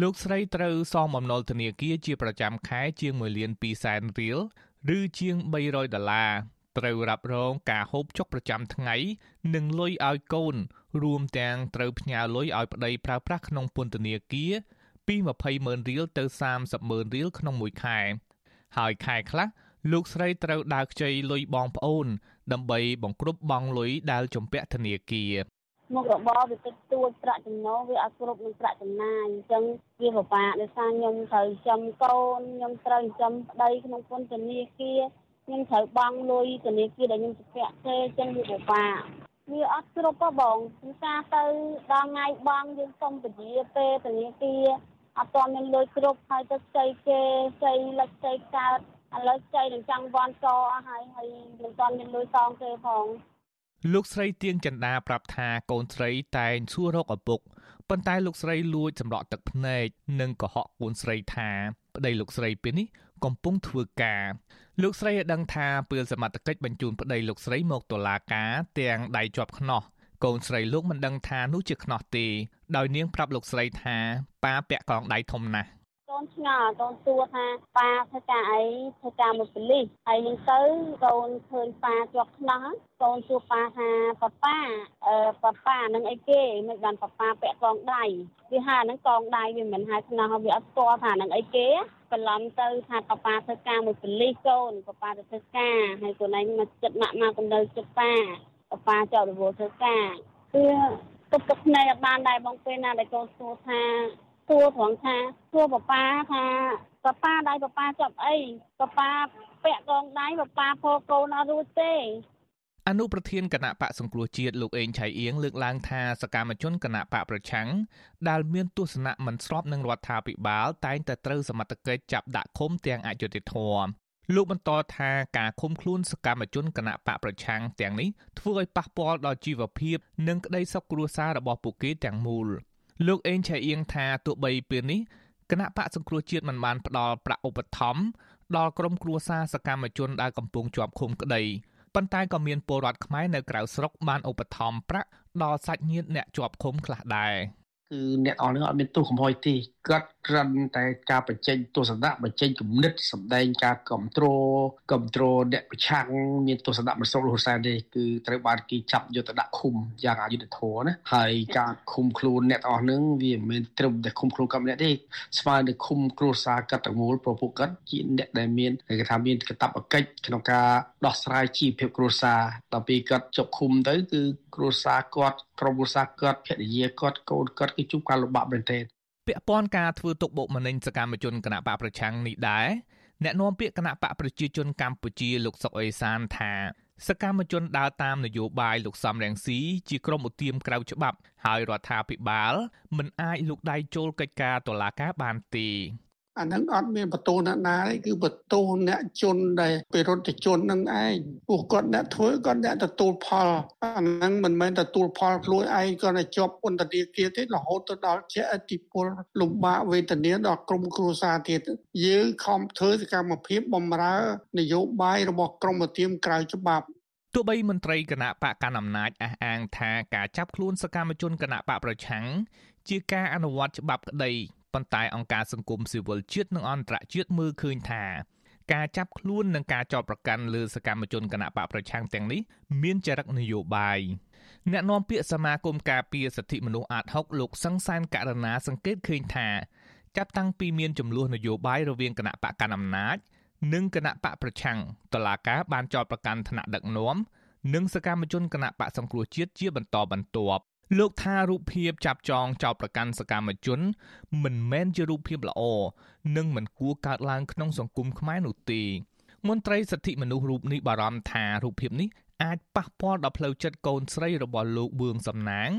លោកស្រីត្រូវសងបំណុលធនាគារជាប្រចាំខែជាង1លាន2សែនរៀលឬជាង300ដុល្លារត្រូវរ៉ាប់រងការហូបចុកប្រចាំថ្ងៃនិងលុយឲ្យកូន រួមទាំងត្រូវផ្ញើលុយឲ្យប្តីប្រើប្រាស់ក្នុងពន្ធនាគារ ពី20ម៉ឺនរៀលទៅ30ម៉ឺនរៀលក្នុងមួយខែ ហើយខែខ្លះលោកស្រីត្រូវដើរខ្ចីលុយបងប្អូន ដើម្បីបង្គ្រប់បង់លុយដែលជំពាក់ធនាគារមុខរបរវាតិចតួចប្រាក់ចំណូលវាអត់គ្រប់នឹងប្រាក់ចំណាយអញ្ចឹងវាពិបាកដោយសារខ្ញុំត្រូវចំកូនខ្ញុំត្រូវចំប្តីក្នុងពន្ធនាគារខ្ញុំត្រូវបង់លុយធនាគារដែលខ្ញុំស្ពាក់ទេអញ្ចឹងវាពិបាកវាអត់គ្រប់ហ៎បងគឺការទៅដល់ថ្ងៃបង់យើងសុំពជាពេលធនាគារ អត់ទាន់មានលុយគ្រប់ហើយទៅខ្ចីគេខ្ចីលិចខ្ចីកើតឥឡូវខ្ចីនឹងចង់វ៉ាន់កអស់ហើយហើយមិនទាន់មានលុយសងគេផងលោកស្រីទៀងចន្ទាប្រាប់ថាកូនស្រីតែងសួររកឪពុកប៉ុន្តែលោកស្រីលួចសម្រក់ទឹកភ្នែកនិងកុហកកូនស្រីថាប្តីលោកស្រីពេលនេះកំពុងធ្វើការលោកស្រីឲ្យដឹងថាពេលសមត្ថកិច្ចបញ្ជូនប្តីលោកស្រីមកតុលាការទាំងដៃជាប់ខ្នោះកូនស្រីលោកមិនដឹងថានោះជាខ្នោះទេ ដោយនាងប្រាប់លោកស្រីថាប៉ាពាក់កងដៃធំណាស់កូនឆ្ងល់កូនសួរថាប៉ាធ្វើការអីធ្វើការមួយប៉ូលីសហើយនឹងទៅកូនឃើញប៉ាជាប់ខ្នោះកូនសួរប៉ាថាប៉ាប៉ាអឺប៉ាប៉ានឹងអីគេមិនបានប៉ាប៉ាពាក់កងដៃវាហៅហ្នឹងកងដៃវាមិនហៅខ្នោះវាអត់ស្គាល់ថានឹងអីគេបន្លំទៅថាប៉ាប៉ាធ្វើការមួយប៉ូលីសកូនប៉ាប៉ាទៅធ្វើការហើយកូនឯងមកចិត្តម៉ាក់មកកំដៅចិត្តប៉ាប៉ាប៉ាចោលរវល់ធ្វើការគឺ ទុកទឹកភ្នែកអត់បានដែរបងពេលណាដែលកូនសួរថាសួរត្រង់ថាសួរប៉ាប៉ាថាប៉ាប៉ាដៃប៉ាប៉ាចាប់អីប៉ាប៉ាពាក់កងដៃប៉ាប៉ាផកូនអត់រួចទេអនុប្រធានគណៈបកសង្គ្រោះជាតិលោកអេងឆៃអៀងលើកឡើងថាសកម្មជនគណៈបកប្រឆាំងដែលមានទស្សនៈមិនស្របនឹងរដ្ឋាភិបាលតែងតែត្រូវសមត្ថកិច្ចចាប់ដាក់ឃុំទាំងអយុត្តិធម៌ លោកបន្តថាការឃុំខ្លួនសកម្មជនគណៈបកប្រឆាំងទាំងនេះធ្វើឲ្យប៉ះពាល់ដល់ជីវភាព និងក្តីសុខគ្រួសាររបស់ពួកគេទាំងមូលលោកអេងឆៃអៀងថាទោះបីពេលនេះគណៈបកសង្គ្រោះជាតិមិនបានផ្ដល់ប្រាក់ឧបត្ថម្ភដល់ក្រុមគ្រួសារសកម្មជនដែលកំពុងជាប់ឃុំក្តីប៉ុន្តែក៏មានពលរដ្ឋខ្មែរនៅក្រៅស្រុកបានឧបត្ថម្ភប្រាក់ដល់សាច់ញាតិអ្នកជាប់ឃុំខ្លះដែរគឺអ្នកអស់នឹងអត់មានទោសកំហុសទេគាត់គ្រាន់តែការបញ្ចេញទស្សនៈបញ្ចេញគំនិតសម្ដែងការគ្រប់គ្រងគ្រប់គ្រងអ្នកប្រឆាំងមានទស្សនៈមិនស្របរហូតសែនទេគឺត្រូវបានគេចាប់យកទៅដាក់ឃុំយ៉ាងអយុត្តិធម៌ណាហើយការឃុំខ្លួនអ្នកទាំងអស់នឹងវាមិនមែនត្រឹមតែឃុំខ្លួនគាត់ម្នាក់ទេស្មើនឹងឃុំគ្រួសារកាត់ទាំងមូលព្រោះពួកគាត់ជាអ្នកដែលមានគេថាមានកាតព្វកិច្ចក្នុងការដោះស្រាយជីវភាពគ្រួសារដល់ពេលគាត់ជាប់ឃុំទៅគឺគ្រួសារគាត់ក្រុមគ្រួសារគាត់ភរិយាគាត់កូនគាត់គឺជួបការលំបាកមែនទែន ពាក់ព័ន្ធការធ្វើទុកបុកម្នេញសកម្មជនគណៈបកប្រឆាំងនេះដែរអ្នកនាំពាក្យគណៈបកប្រជាជនកម្ពុជាលោកសុកអេសានថាសកម្មជនដើរតាមនយោបាយលោកសំរងស៊ីជាក្រុមឧទាមក្រៅច្បាប់ហើយរដ្ឋាភិបាលមិនអាចលូកដៃចូលកិច្ចការតុលាការបានទេ អាហ្នឹងអត់មានបន្ទោអ្នកណាទេគឺបន្ទោអ្នកជនដែលបរិទ្ធជននឹងឯងពួកគាត់អ្នកធ្វើគាត់អ្នកទទួលផលអាហ្នឹងមិនមែនទទួលផលខ្លួនឯងគាត់តែជាប់ពន្ធនាគារទេរហូតទៅដល់ជាអតិពលលំបាកវេទនាដល់ក្រុមគ្រួសារទៀតយើងខំធ្វើសកម្មភាពបំរើ នយោបាយរបស់ក្រមឧទាមក្រៅច្បាប់ទោះបីមន្ត្រីគណៈបកកណ្ដាលអំណាចអះអាងថាការចាប់ខ្លួនសកម្មជនគណៈបកប្រឆាំងជាការអនុវត្តច្បាប់ក្តី ប៉ុន្តែអង្គការសង្គមស៊ីវិលជាតិនិងអន្តរជាតិមើលឃើញថាការចាប់ខ្លួននិងការចោទប្រកាន់លើសកម្មជនគណបកប្រឆាំងទាំងនេះមានចរិតនយោបាយអ្នកនាំពាក្យសមាគមការពារសិទ្ធិមនុស្សអាត6លោកសង្សានករណាសង្កេតឃើញថាចាប់តាំងពីមានចំនួននយោបាយរវាងគណៈបកកណ្ដាលអំណាច និងគណៈបកប្រឆាំងតឡាការបានចោទប្រកាន់ថ្នាក់ដឹកនាំនិងសកម្មជនគណៈបកសង្គ្រោះជាតិជាបន្តបន្ទាប់ លោកថារូបភាពចាប់ចងចោតប្រកាន់សកម្មជន មិនមែនជារូបភាពល្អនិងមិនគួរកើតឡើងក្នុងសង្គមខ្មែរនោះទេមន្ត្រីសិទ្ធិមនុស្សរូបនេះបារម្ភថារូបភាពនេះអាចប៉ះពាល់ដល់ផ្លូវចិត្តកូនស្រីរបស់លោកបឿងសំណាង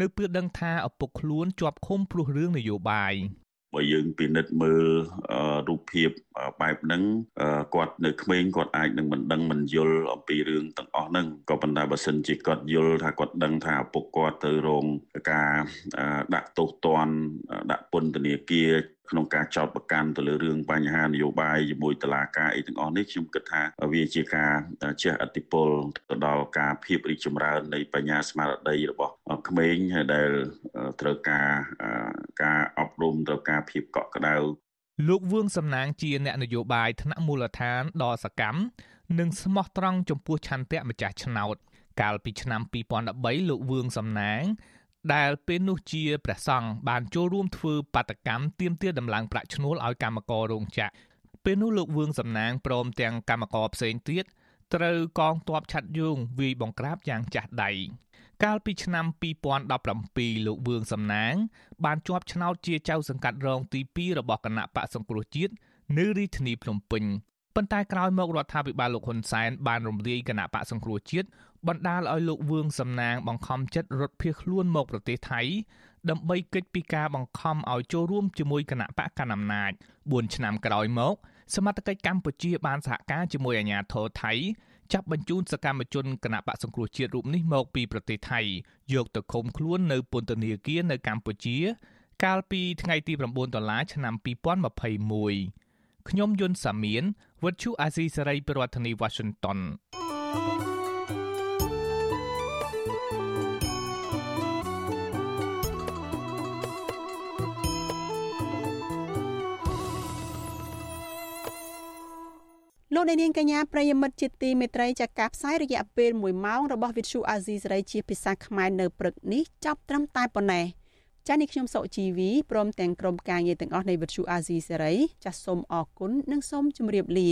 នៅពេលដឹងថាឪពុកខ្លួនជាប់ឃុំព្រោះរឿងនយោបាយ បើយើងពិនិត្យមើលរូបភាពបែបហ្នឹងគាត់នៅក្មេងគាត់អាចនឹងមិនដឹងមិនយល់អំពីរឿងទាំងអស់ហ្នឹងក៏ប៉ុន្តែបើសិនជាគាត់យល់ថាគាត់ដឹងថាឪពុកគាត់ទៅរងការដាក់ទោសទណ្ឌដាក់ពន្ធនាគារ ក្នុងការចោទប្រកាន់ទៅលើរឿងបញ្ហានយោបាយជាមួយតឡាការអីទាំងអស់នេះខ្ញុំគិតថាវាជាការជះឥទ្ធិពលទៅដល់ការភាពរីកចម្រើននៃបញ្ញាស្មារតីរបស់ក្មេងដែលត្រូវការការអប់រំត្រូវការភាពកក់ក្ដៅលោកវឿងសំណាងជាអ្នកនយោបាយថ្នាក់មូលដ្ឋានដ៏សកម្មនិងស្មោះត្រង់ចំពោះឆន្ទៈម្ចាស់ឆ្នោតកាលពីឆ្នាំ2013លោកវឿងសំណាង ដែលពេលនោះជាព្រះសង្ឃបានចូលរួមធ្វើបាតកម្មទាមទារដំឡើងប្រាក់ឈ្នួលឲ្យកម្មកររោងចក្រពេលនោះលោកវឿងសំណាងព្រមទាំងកម្មករផ្សេងទៀតត្រូវកងទ័ពឆាត់យងវាយបង្ក្រាបយ៉ាងចាស់ដៃកាលពីឆ្នាំ2017លោកវឿងសំណាង បានជាប់ឆ្នោតជាចៅសង្កាត់រងទី2របស់គណៈបកសង្គ្រោះជាតិនៅរាជធានីភ្នំពេញ ប៉ុន្តែក្រោយមករដ្ឋាភិបាលលោកហ៊ុនសែនបានរំលាយគណៈបកសង្គ្រោះជាតិបណ្ដាលឲ្យលោកវឿងសំណាងបង្ខំចិត្តរត់ភៀសខ្លួនមកប្រទេសថៃដើម្បីគេចពីការបង្ខំឲ្យចូលរួមជាមួយគណៈបកកណ្ដាលអំណាច4ឆ្នាំក្រោយមក សមត្ថកិច្ចកម្ពុជាបានសហការជាមួយអាជ្ញាធរថៃចាប់បញ្ជូនសកម្មជនគណៈបកសង្គ្រោះជាតិរូបនេះមកពីប្រទេសថៃយកទៅឃុំខ្លួននៅពន្ធនាគារនៅកម្ពុជា កាលពីថ្ងៃទី9ដុល្លារឆ្នាំ2021 ខ្ញុំយុនសាមៀនវិទ្យុអាស៊ីសេរីប្រធានាធិបតី Washington លោកអ្នកនាងកញ្ញាប្រិយមិត្តជាទីមេត្រីចាការផ្សាយរយៈពេល1ម៉ោងរបស់វិទ្យុអាស៊ីសេរីជាភាសាខ្មែរនៅព្រឹកនេះចប់ត្រឹមតែប៉ុណ្ណេះ ចានេះខ្ញុំសុជីវីព្រមទាំងក្រុមការងារទាំងអស់នៃវិទ្យុអាស៊ីសេរីចាសសូមអរគុណនិងសូមជម្រាបលា